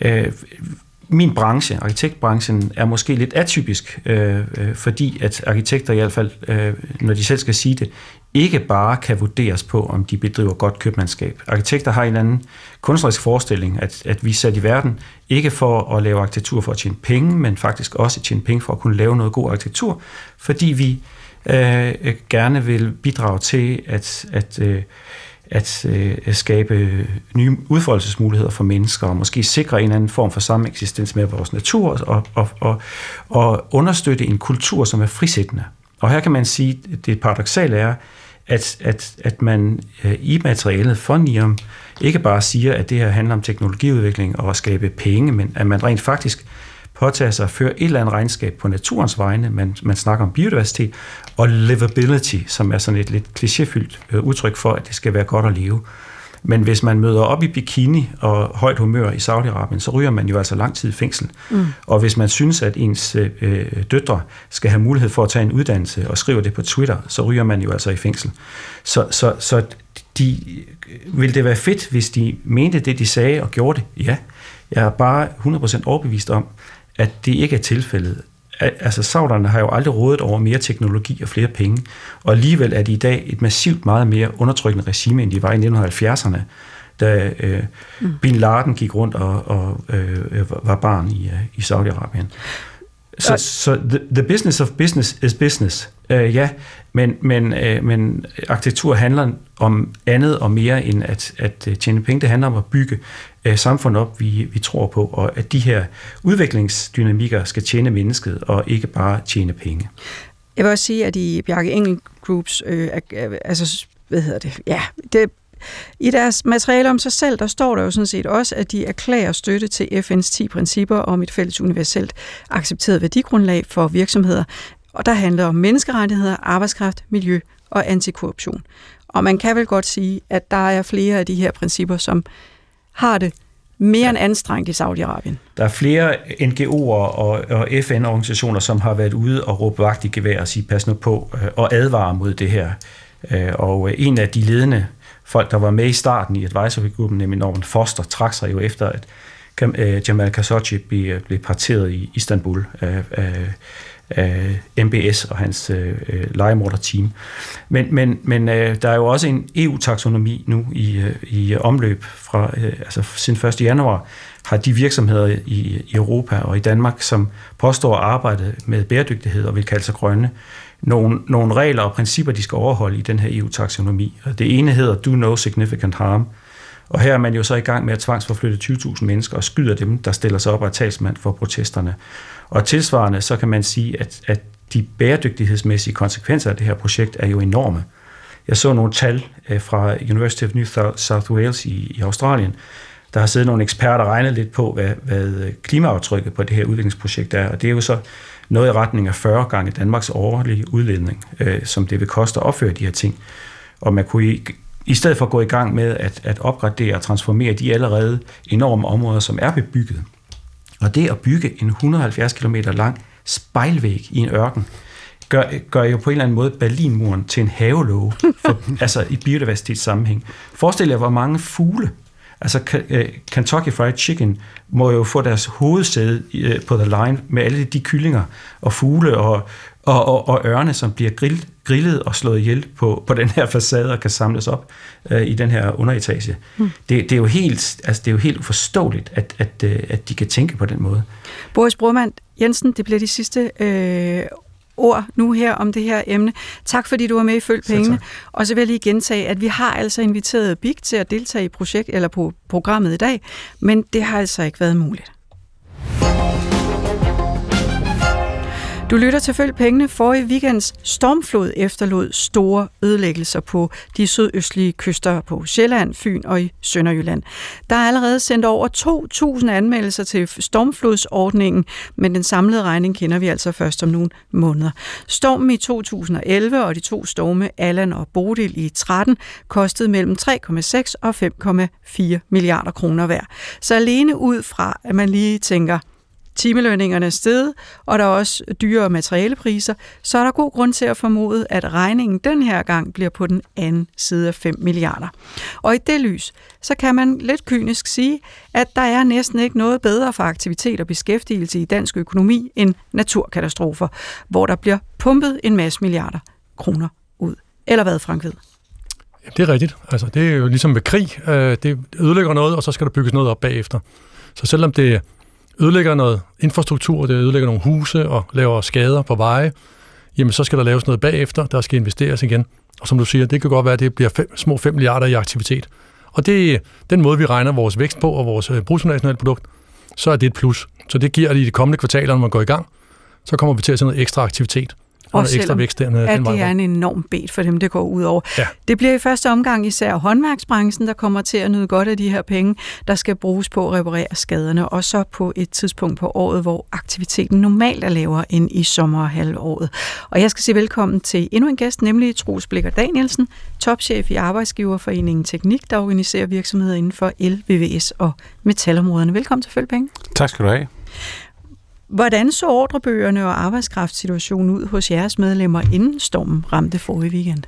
øh, min branche, arkitektbranchen, er måske lidt atypisk, øh, øh, fordi at arkitekter i hvert fald, øh, når de selv skal sige det, ikke bare kan vurderes på, om de bedriver godt købmandskab. Arkitekter har en eller anden kunstnerisk forestilling, at, at vi er sat i verden ikke for at lave arkitektur for at tjene penge, men faktisk også at tjene penge for at kunne lave noget god arkitektur, fordi vi øh, gerne vil bidrage til at, at øh, at øh, skabe nye udfoldelsesmuligheder for mennesker, og måske sikre en eller anden form for sameksistens med vores natur, og, og, og, og understøtte en kultur, som er frisættende. Og her kan man sige, at det paradoxale er, at, at, at man øh, i materialet for NIOM ikke bare siger, at det her handler om teknologiudvikling og at skabe penge, men at man rent faktisk påtager sig at føre et eller andet regnskab på naturens vegne. Man, man snakker om biodiversitet og livability, som er sådan et lidt klichéfyldt øh, udtryk for, at det skal være godt at leve. Men hvis man møder op i bikini og højt humør i Saudi-Arabien, så ryger man jo altså lang tid i fængsel. Mm. Og hvis man synes, at ens øh, døtre skal have mulighed for at tage en uddannelse og skrive det på Twitter, så ryger man jo altså i fængsel. Så, så, så de, ville det være fedt, hvis de mente det, de sagde og gjorde det? Ja. Jeg er bare 100% overbevist om, at det ikke er tilfældet. Altså, sauderne har jo aldrig rådet over mere teknologi og flere penge, og alligevel er de i dag et massivt meget mere undertrykkende regime, end de var i 1970'erne, da øh, mm. Bin Laden gik rundt og, og øh, var barn i, øh, i Saudi-Arabien. Så, så the, the business of business is business. Uh, ja, men, men, uh, men arkitektur handler om andet og mere end at, at tjene penge. Det handler om at bygge uh, samfund op, vi, vi tror på, og at de her udviklingsdynamikker skal tjene mennesket og ikke bare tjene penge. Jeg vil også sige, at i Bjarke Engel Groups, øh, altså, hvad hedder det, ja, det i deres materiale om sig selv, der står der jo sådan set også, at de erklærer støtte til FN's 10 principper om et fælles universelt accepteret værdigrundlag for virksomheder, og der handler om menneskerettigheder, arbejdskraft, miljø og antikorruption. Og man kan vel godt sige, at der er flere af de her principper, som har det mere end anstrengt i Saudi-Arabien. Der er flere NGO'er og, og FN-organisationer, som har været ude og råbe vagt i gevær og sige, pas nu på, øh, og advare mod det her. Øh, og en af de ledende folk, der var med i starten i advisory-gruppen, nemlig Norman Foster, trak sig jo efter, at øh, Jamal Khashoggi blev, øh, blev parteret i Istanbul af, af, af MBS og hans øh, øh legemorder-team. Men, men, men øh, der er jo også en EU-taksonomi nu i, i omløb fra øh, altså siden 1. januar, har de virksomheder i, i Europa og i Danmark, som påstår at arbejde med bæredygtighed og vil kalde sig grønne, nogle, nogle regler og principper, de skal overholde i den her EU-taksonomi. Og det ene hedder Do No Significant Harm, og her er man jo så i gang med at tvangsforflytte 20.000 mennesker og skyder dem, der stiller sig op og er talsmand for protesterne. Og tilsvarende så kan man sige, at, at de bæredygtighedsmæssige konsekvenser af det her projekt er jo enorme. Jeg så nogle tal øh, fra University of New South Wales i, i Australien, der har siddet nogle eksperter og regnet lidt på, hvad, hvad øh, klimaaftrykket på det her udviklingsprojekt er, og det er jo så noget i retning af 40 gange Danmarks årlige udledning, øh, som det vil koste at opføre de her ting. Og man kunne i, i stedet for at gå i gang med at, at opgradere og transformere de allerede enorme områder, som er bebygget. Og det at bygge en 170 km lang spejlvæg i en ørken, gør, gør jo på en eller anden måde Berlinmuren til en havelåge, for, altså i biodiversitetssammenhæng. Forestil jer, hvor mange fugle Altså øh, Kentucky Fried Chicken må jo få deres hovedsæde øh, på The Line med alle de kyllinger og fugle og, og, og, og ørne, som bliver grill, grillet og slået ihjel på, på den her facade og kan samles op øh, i den her underetage. Mm. Det, det, er jo helt, altså, det er jo helt uforståeligt, at, at, øh, at de kan tænke på den måde. Boris Brormand Jensen, det bliver de sidste øh, ord nu her om det her emne. Tak fordi du var med i Følg Pengene. Og så vil jeg lige gentage, at vi har altså inviteret Big til at deltage i projekt eller på programmet i dag, men det har altså ikke været muligt. Du lytter til Følg Pengene. For i weekends stormflod efterlod store ødelæggelser på de sydøstlige kyster på Sjælland, Fyn og i Sønderjylland. Der er allerede sendt over 2.000 anmeldelser til stormflodsordningen, men den samlede regning kender vi altså først om nogle måneder. Stormen i 2011 og de to storme Allan og Bodil i 13 kostede mellem 3,6 og 5,4 milliarder kroner hver. Så alene ud fra, at man lige tænker, timelønningerne er steget, og der er også dyre materialepriser, så er der god grund til at formode, at regningen den her gang bliver på den anden side af 5 milliarder. Og i det lys, så kan man lidt kynisk sige, at der er næsten ikke noget bedre for aktivitet og beskæftigelse i dansk økonomi end naturkatastrofer, hvor der bliver pumpet en masse milliarder kroner ud. Eller hvad, Frank ved? Det er rigtigt. Altså, det er jo ligesom med krig. Øh, det ødelægger noget, og så skal der bygges noget op bagefter. Så selvom det ødelægger noget infrastruktur, det ødelægger nogle huse og laver skader på veje, jamen så skal der laves noget bagefter, der skal investeres igen. Og som du siger, det kan godt være, at det bliver fem, små 5 milliarder i aktivitet. Og det er den måde, vi regner vores vækst på og vores øh, bruttonationale bruttonationalprodukt, så er det et plus. Så det giver i de kommende kvartaler, når man går i gang, så kommer vi til at se noget ekstra aktivitet og og ekstra vækst den, at den det er en enorm bed for dem, det går ud over. Ja. Det bliver i første omgang især håndværksbranchen, der kommer til at nyde godt af de her penge, der skal bruges på at reparere skaderne, og så på et tidspunkt på året, hvor aktiviteten normalt er lavere end i sommerhalvåret. Og jeg skal sige velkommen til endnu en gæst, nemlig Troels Blikker Danielsen, topchef i Arbejdsgiverforeningen Teknik, der organiserer virksomheder inden for el, VVS og metalområderne. Velkommen til Følpenge. Tak skal du have. Hvordan så ordrebøgerne og arbejdskraftssituationen ud hos jeres medlemmer inden stormen ramte forrige weekend?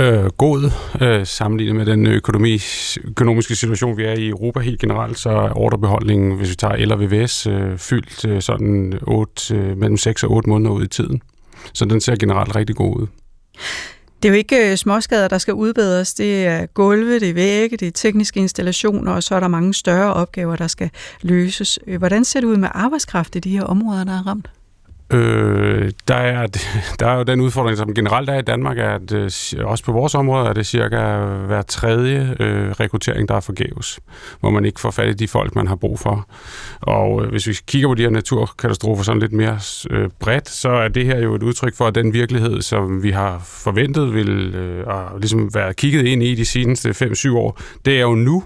Øh, god øh, sammenlignet med den økonomi, økonomiske situation, vi er i Europa helt generelt, så er ordrebeholdningen, hvis vi tager el og VVS, øh, fyldt øh, sådan 8, øh, mellem 6 og 8 måneder ud i tiden. Så den ser generelt rigtig god ud. Det er jo ikke øh, småskader, der skal udbedres. Det er gulve, det er vægge, det er tekniske installationer, og så er der mange større opgaver, der skal løses. Øh, hvordan ser det ud med arbejdskraft i de her områder, der er ramt? Øh, der, er, der er jo den udfordring, som generelt er i Danmark, er, at øh, også på vores område er det cirka hver tredje øh, rekruttering, der er forgæves, hvor man ikke får fat i de folk, man har brug for. Og øh, hvis vi kigger på de her naturkatastrofer sådan lidt mere øh, bredt, så er det her jo et udtryk for, at den virkelighed, som vi har forventet vil øh, og ligesom være kigget ind i de seneste 5-7 år, det er jo nu.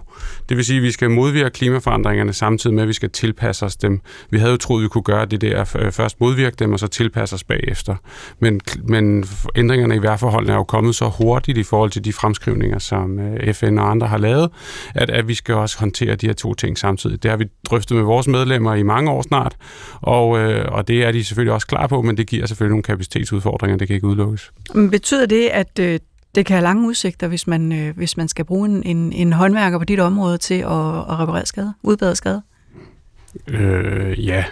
Det vil sige, at vi skal modvirke klimaforandringerne samtidig med, at vi skal tilpasse os dem. Vi havde jo troet, vi kunne gøre det der øh, først modvirke dem og så tilpasse os bagefter. Men, men ændringerne i vejrforholdene er jo kommet så hurtigt i forhold til de fremskrivninger, som øh, FN og andre har lavet, at, at vi skal også håndtere de her to ting samtidig. Det har vi drøftet med vores medlemmer i mange år snart, og, øh, og det er de selvfølgelig også klar på, men det giver selvfølgelig nogle kapacitetsudfordringer, det kan ikke udelukkes. Men betyder det, at øh, det kan have lange udsigter, hvis man, øh, hvis man skal bruge en, en, en håndværker på dit område til at, at reparere skader, udbedre skader? Øh, ja,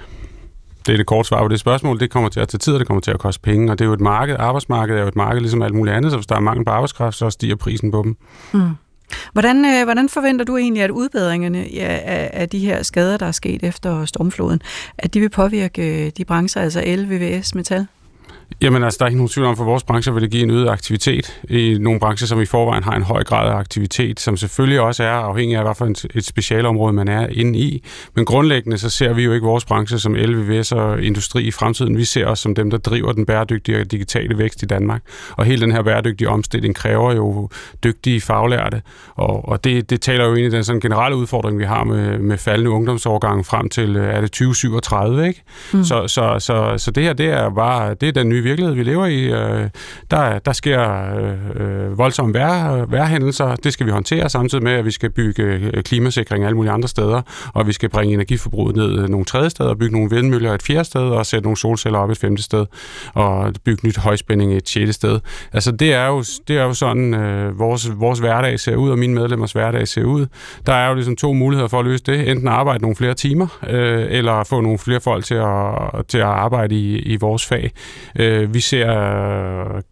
det er det korte svar på det spørgsmål. Det kommer til at tage tid, og det kommer til at koste penge. Og det er jo et marked. Arbejdsmarkedet er jo et marked, ligesom alt muligt andet. Så hvis der er mangel på arbejdskraft, så stiger prisen på dem. Mm. Hvordan, øh, hvordan forventer du egentlig, at udbedringerne af, af de her skader, der er sket efter stormfloden, at de vil påvirke øh, de brancher, altså el, VVS, metal? Jamen altså, der er ikke nogen tvivl om, for vores brancher vil det give en øget aktivitet. I nogle brancher, som i forvejen har en høj grad af aktivitet, som selvfølgelig også er afhængig af, hvad for et specialområde man er inde i. Men grundlæggende, så ser vi jo ikke vores branche som LVVS og industri i fremtiden. Vi ser os som dem, der driver den bæredygtige og digitale vækst i Danmark. Og hele den her bæredygtige omstilling kræver jo dygtige faglærte. Og, og det, det taler jo ind i den sådan generelle udfordring, vi har med, med faldende ungdomsårgange frem til, er det 2037, ikke? Mm. Så, så, så, så det her, det er bare, det er den nye nye virkelighed, vi lever i. Øh, der, der sker øh, voldsomme vejr, vejrhændelser. Det skal vi håndtere, samtidig med, at vi skal bygge øh, klimasikring alle mulige andre steder, og vi skal bringe energiforbruget ned øh, nogle tredje steder, bygge nogle vindmøller et fjerde sted, og sætte nogle solceller op et femte sted, og bygge nyt højspænding et sjette sted. Altså, det er jo, det er jo sådan, øh, vores, vores hverdag ser ud, og mine medlemmers hverdag ser ud. Der er jo ligesom to muligheder for at løse det. Enten arbejde nogle flere timer, øh, eller få nogle flere folk til at, til at arbejde i, i vores fag. Øh, Øh, vi ser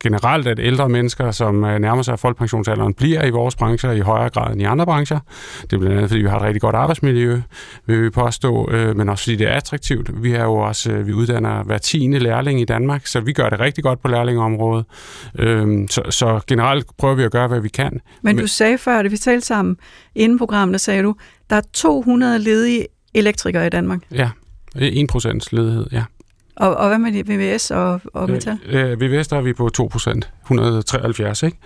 generelt, at ældre mennesker, som nærmer sig folkepensionsalderen, bliver i vores brancher i højere grad end i andre brancher. Det er blandt andet, fordi vi har et rigtig godt arbejdsmiljø, vil vi påstå, øh, men også fordi det er attraktivt. Vi er jo også, øh, vi uddanner hver tiende lærling i Danmark, så vi gør det rigtig godt på lærlingeområdet. Øh, så, så generelt prøver vi at gøre, hvad vi kan. Men du sagde før, det vi talte sammen inden programmet, der sagde du, der er 200 ledige elektrikere i Danmark. Ja, 1 procents ledighed, ja. Og, og hvad med VVS og, og metal? Øh, øh, VVS, der er vi på 2%, 173, ikke?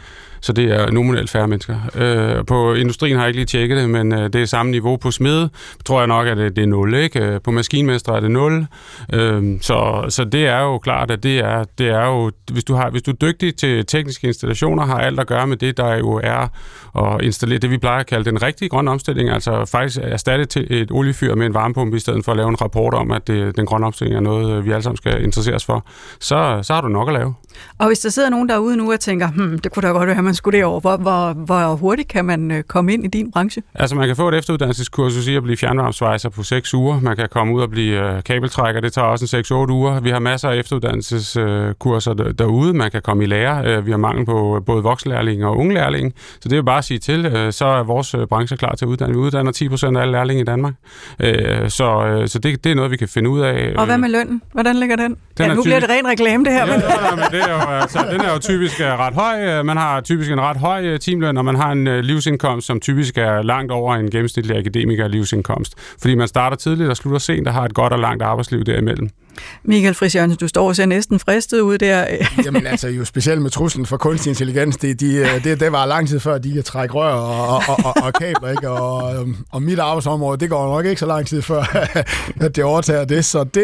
Så det er nominelt færre mennesker. Øh, på industrien har jeg ikke lige tjekket det, men øh, det er samme niveau. På smede tror jeg nok, at det, det er 0, ikke? Øh, på maskinmestre er det 0. Øh, så, så det er jo klart, at det er, det er jo, hvis du, har, hvis du er dygtig til tekniske installationer, har alt at gøre med det, der jo er at installere det, vi plejer at kalde den rigtige grønne omstilling, altså faktisk erstatte til et oliefyr med en varmepumpe, i stedet for at lave en rapport om, at det, den grønne omstilling er noget, vi alle sammen skal interesseres for, så, så har du nok at lave. Og hvis der sidder nogen derude nu og tænker, hmm, det kunne da godt være, man skulle derover, hvor, hvor, hvor hurtigt kan man øh, komme ind i din branche? Altså man kan få et efteruddannelseskursus i at blive fjernvarmesvejser på 6 uger. Man kan komme ud og blive øh, kabeltrækker, det tager også en 6-8 uger. Vi har masser af efteruddannelseskurser derude. Man kan komme i lære. Øh, vi har mangel på både voksenlærlinge og unge lærlinge. Så det er jo bare at sige til, så er vores branche klar til at uddanne. Vi uddanner 10 procent af alle lærlinge i Danmark. Så, så det, det er noget, vi kan finde ud af. Og hvad med lønnen? Hvordan ligger den? den ja, nu bliver det ren reklame, det her. Ja, men... men det er jo, altså, den er jo typisk øh, ret høj. Øh, man har typisk en ret høj timeløn, og man har en livsindkomst, som typisk er langt over en gennemsnitlig akademiker livsindkomst. Fordi man starter tidligt og slutter sent og har et godt og langt arbejdsliv derimellem. Michael Friis Jørgensen, du står og ser næsten fristet ud der. Jamen altså, jo specielt med truslen for kunstig intelligens, det, de, øh, det, det var lang tid før, de kan trække rør og, og, og, og kabler, ikke? Og, øhm, og mit arbejdsområde, det går nok ikke så lang tid før, at det overtager det, så det,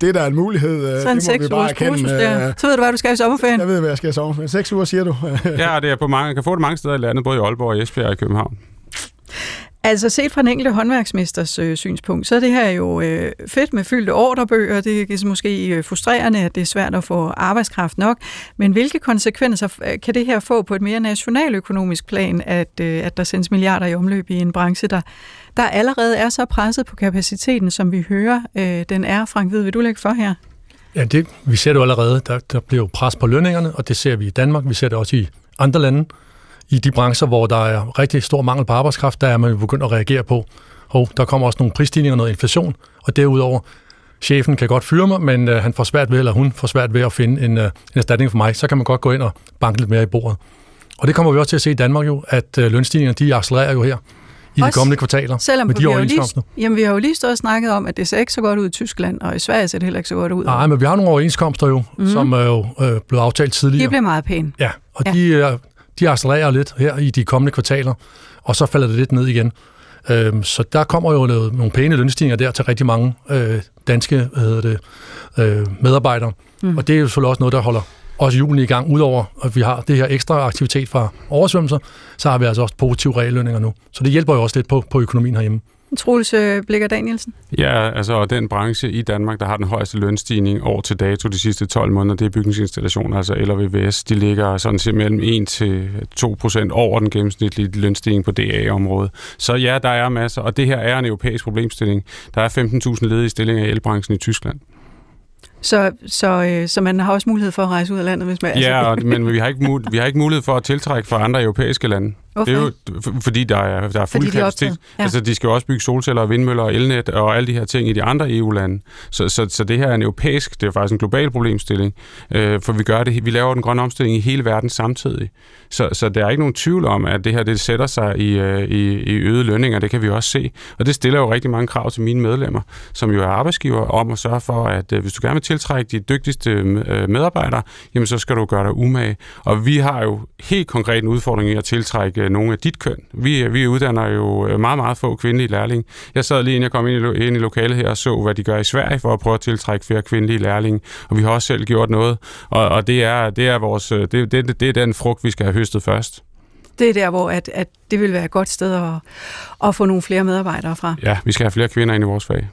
det er da en mulighed. Så en det må vi bare erkende. Der. Så ved du, hvad du skal i sommerferien? Jeg ved, hvad jeg skal i sommerferien. Seks uger, siger du. ja, det er på mange, kan få det mange steder i landet, både i Aalborg og Esbjerg og i København. Altså set fra den enkelte håndværksmesters øh, synspunkt, så er det her jo øh, fedt med fyldte ordrebøger. Det er ligesom måske øh, frustrerende, at det er svært at få arbejdskraft nok. Men hvilke konsekvenser øh, kan det her få på et mere nationaløkonomisk plan, at, øh, at der sendes milliarder i omløb i en branche, der, der allerede er så presset på kapaciteten, som vi hører, øh, den er. Frank Hvid, vil du lægge for her? Ja, det, vi ser det jo allerede. Der, der bliver jo pres på lønningerne, og det ser vi i Danmark. Vi ser det også i andre lande i de brancher, hvor der er rigtig stor mangel på arbejdskraft, der er man begyndt at reagere på, hov, der kommer også nogle prisstigninger og noget inflation, og derudover, chefen kan godt fyre mig, men øh, han får svært ved, eller hun får svært ved at finde en, øh, en erstatning for mig, så kan man godt gå ind og banke lidt mere i bordet. Og det kommer vi også til at se i Danmark jo, at øh, lønstigningerne, de accelererer jo her i også, de kommende kvartaler selvom med de vi Lige, jamen, vi har jo lige stået og snakket om, at det ser ikke så godt ud i Tyskland, og i Sverige ser det heller ikke så godt ud. Nej, men vi har nogle overenskomster jo, mm. som er jo øh, blevet aftalt tidligere. De bliver meget pæne. Ja, og ja. de er de accelererer lidt her i de kommende kvartaler, og så falder det lidt ned igen. Øhm, så der kommer jo noget, nogle pæne lønstigninger der til rigtig mange øh, danske hvad hedder det, øh, medarbejdere. Mm. Og det er jo selvfølgelig også noget, der holder også julen i gang. Udover at vi har det her ekstra aktivitet fra oversvømmelser, så har vi altså også positive reallønninger nu. Så det hjælper jo også lidt på, på økonomien herhjemme. Troels øh, Blikker Danielsen? Ja, altså den branche i Danmark, der har den højeste lønstigning år til dato de sidste 12 måneder, det er bygningsinstallationer, altså LVVS. De ligger sådan set mellem 1 til 2 procent over den gennemsnitlige lønstigning på DA-området. Så ja, der er masser, og det her er en europæisk problemstilling. Der er 15.000 ledige stillinger i elbranchen i Tyskland. Så, så, øh, så man har også mulighed for at rejse ud af landet, hvis man... Ja, altså... men vi har, ikke vi har ikke mulighed for at tiltrække fra andre europæiske lande. Hvorfor? Det er jo, fordi der er, der er fuld de kapacitet. Ja. Altså, de skal jo også bygge solceller og vindmøller og elnet og alle de her ting i de andre EU-lande. Så, så, så det her er en europæisk, det er faktisk en global problemstilling, øh, for vi gør det, vi laver den grønne omstilling i hele verden samtidig. Så, så der er ikke nogen tvivl om, at det her det sætter sig i, øh, i, i øgede lønninger, det kan vi også se. Og det stiller jo rigtig mange krav til mine medlemmer, som jo er arbejdsgiver, om at sørge for, at øh, hvis du gerne vil tiltrække de dygtigste øh, medarbejdere, jamen så skal du gøre dig umage. Og vi har jo helt konkret en udfordring i at tiltrække øh, nogle af dit køn. Vi, vi uddanner jo øh, meget, meget få kvindelige lærlinge. Jeg sad lige inden jeg kom ind i, ind i lokalet her og så, hvad de gør i Sverige for at prøve at tiltrække flere kvindelige lærlinge. Og vi har også selv gjort noget. Og, og det, er, det, er vores, øh, det, det, det er den frugt, vi skal have høstet først. Det er der, hvor at, at det vil være et godt sted at, at få nogle flere medarbejdere fra. Ja, vi skal have flere kvinder ind i vores fag.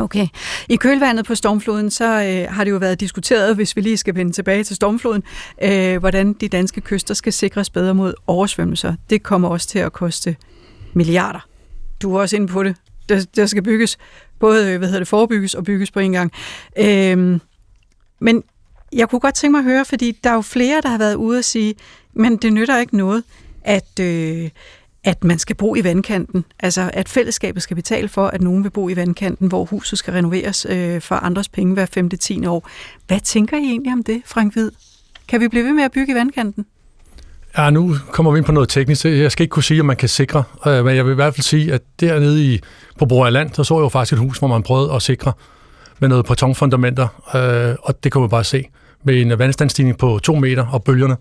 Okay. I kølvandet på stormfloden, så øh, har det jo været diskuteret, hvis vi lige skal vende tilbage til stormfloden, øh, hvordan de danske kyster skal sikres bedre mod oversvømmelser. Det kommer også til at koste milliarder. Du er også inde på det. Der, der skal bygges, både øh, hvad hedder det, forebygges og bygges på en gang. Øh, men jeg kunne godt tænke mig at høre, fordi der er jo flere, der har været ude og sige, men det nytter ikke noget, at, øh, at man skal bo i vandkanten. Altså, at fællesskabet skal betale for, at nogen vil bo i vandkanten, hvor huset skal renoveres øh, for andres penge hver 5. 10. år. Hvad tænker I egentlig om det, Frank Hvid? Kan vi blive ved med at bygge i vandkanten? Ja, nu kommer vi ind på noget teknisk. Jeg skal ikke kunne sige, om man kan sikre, øh, men jeg vil i hvert fald sige, at dernede i, på Broaland, der så jeg jo faktisk et hus, hvor man prøvede at sikre med noget betonfundamenter, øh, og det kunne man bare se. Med en vandstandsstigning på to meter, og bølgerne,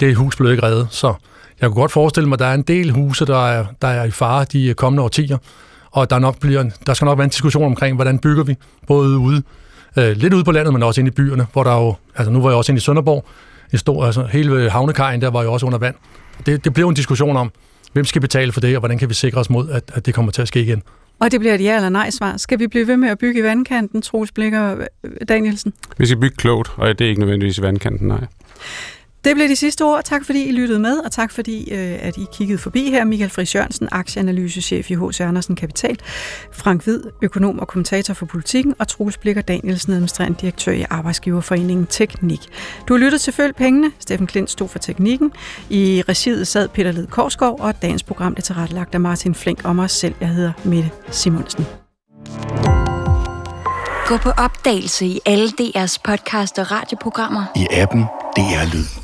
det hus blev ikke reddet. Så jeg kunne godt forestille mig, at der er en del huse, der er, der er i fare de kommende årtier, og der, nok bliver, der skal nok være en diskussion omkring, hvordan bygger vi, både ude, øh, lidt ude på landet, men også inde i byerne, hvor der jo, altså nu var jeg også inde i Sønderborg, en stor, altså hele havnekajen der var jo også under vand. Det, det blev en diskussion om, hvem skal betale for det, og hvordan kan vi sikre os mod, at, at det kommer til at ske igen. Og det bliver et ja eller nej svar. Skal vi blive ved med at bygge i vandkanten, Troels Blikker Danielsen? Vi skal bygge klogt, og det er ikke nødvendigvis i vandkanten, nej. Det blev de sidste ord. Tak fordi I lyttede med, og tak fordi øh, at I kiggede forbi her. Michael Friis Jørgensen, aktieanalysechef i H.C. Andersen Kapital. Frank Hvid, økonom og kommentator for politikken. Og Troels Blikker Danielsen, administrerende direktør i Arbejdsgiverforeningen Teknik. Du har lyttet til Følg Pengene. Steffen Klint stod for teknikken. I regiet sad Peter Led Korsgaard, og dagens program er tilrettelagt af Martin Flink og mig selv. Jeg hedder Mette Simonsen. Gå på opdagelse i alle DR's podcast og radioprogrammer. I appen DR Lyd.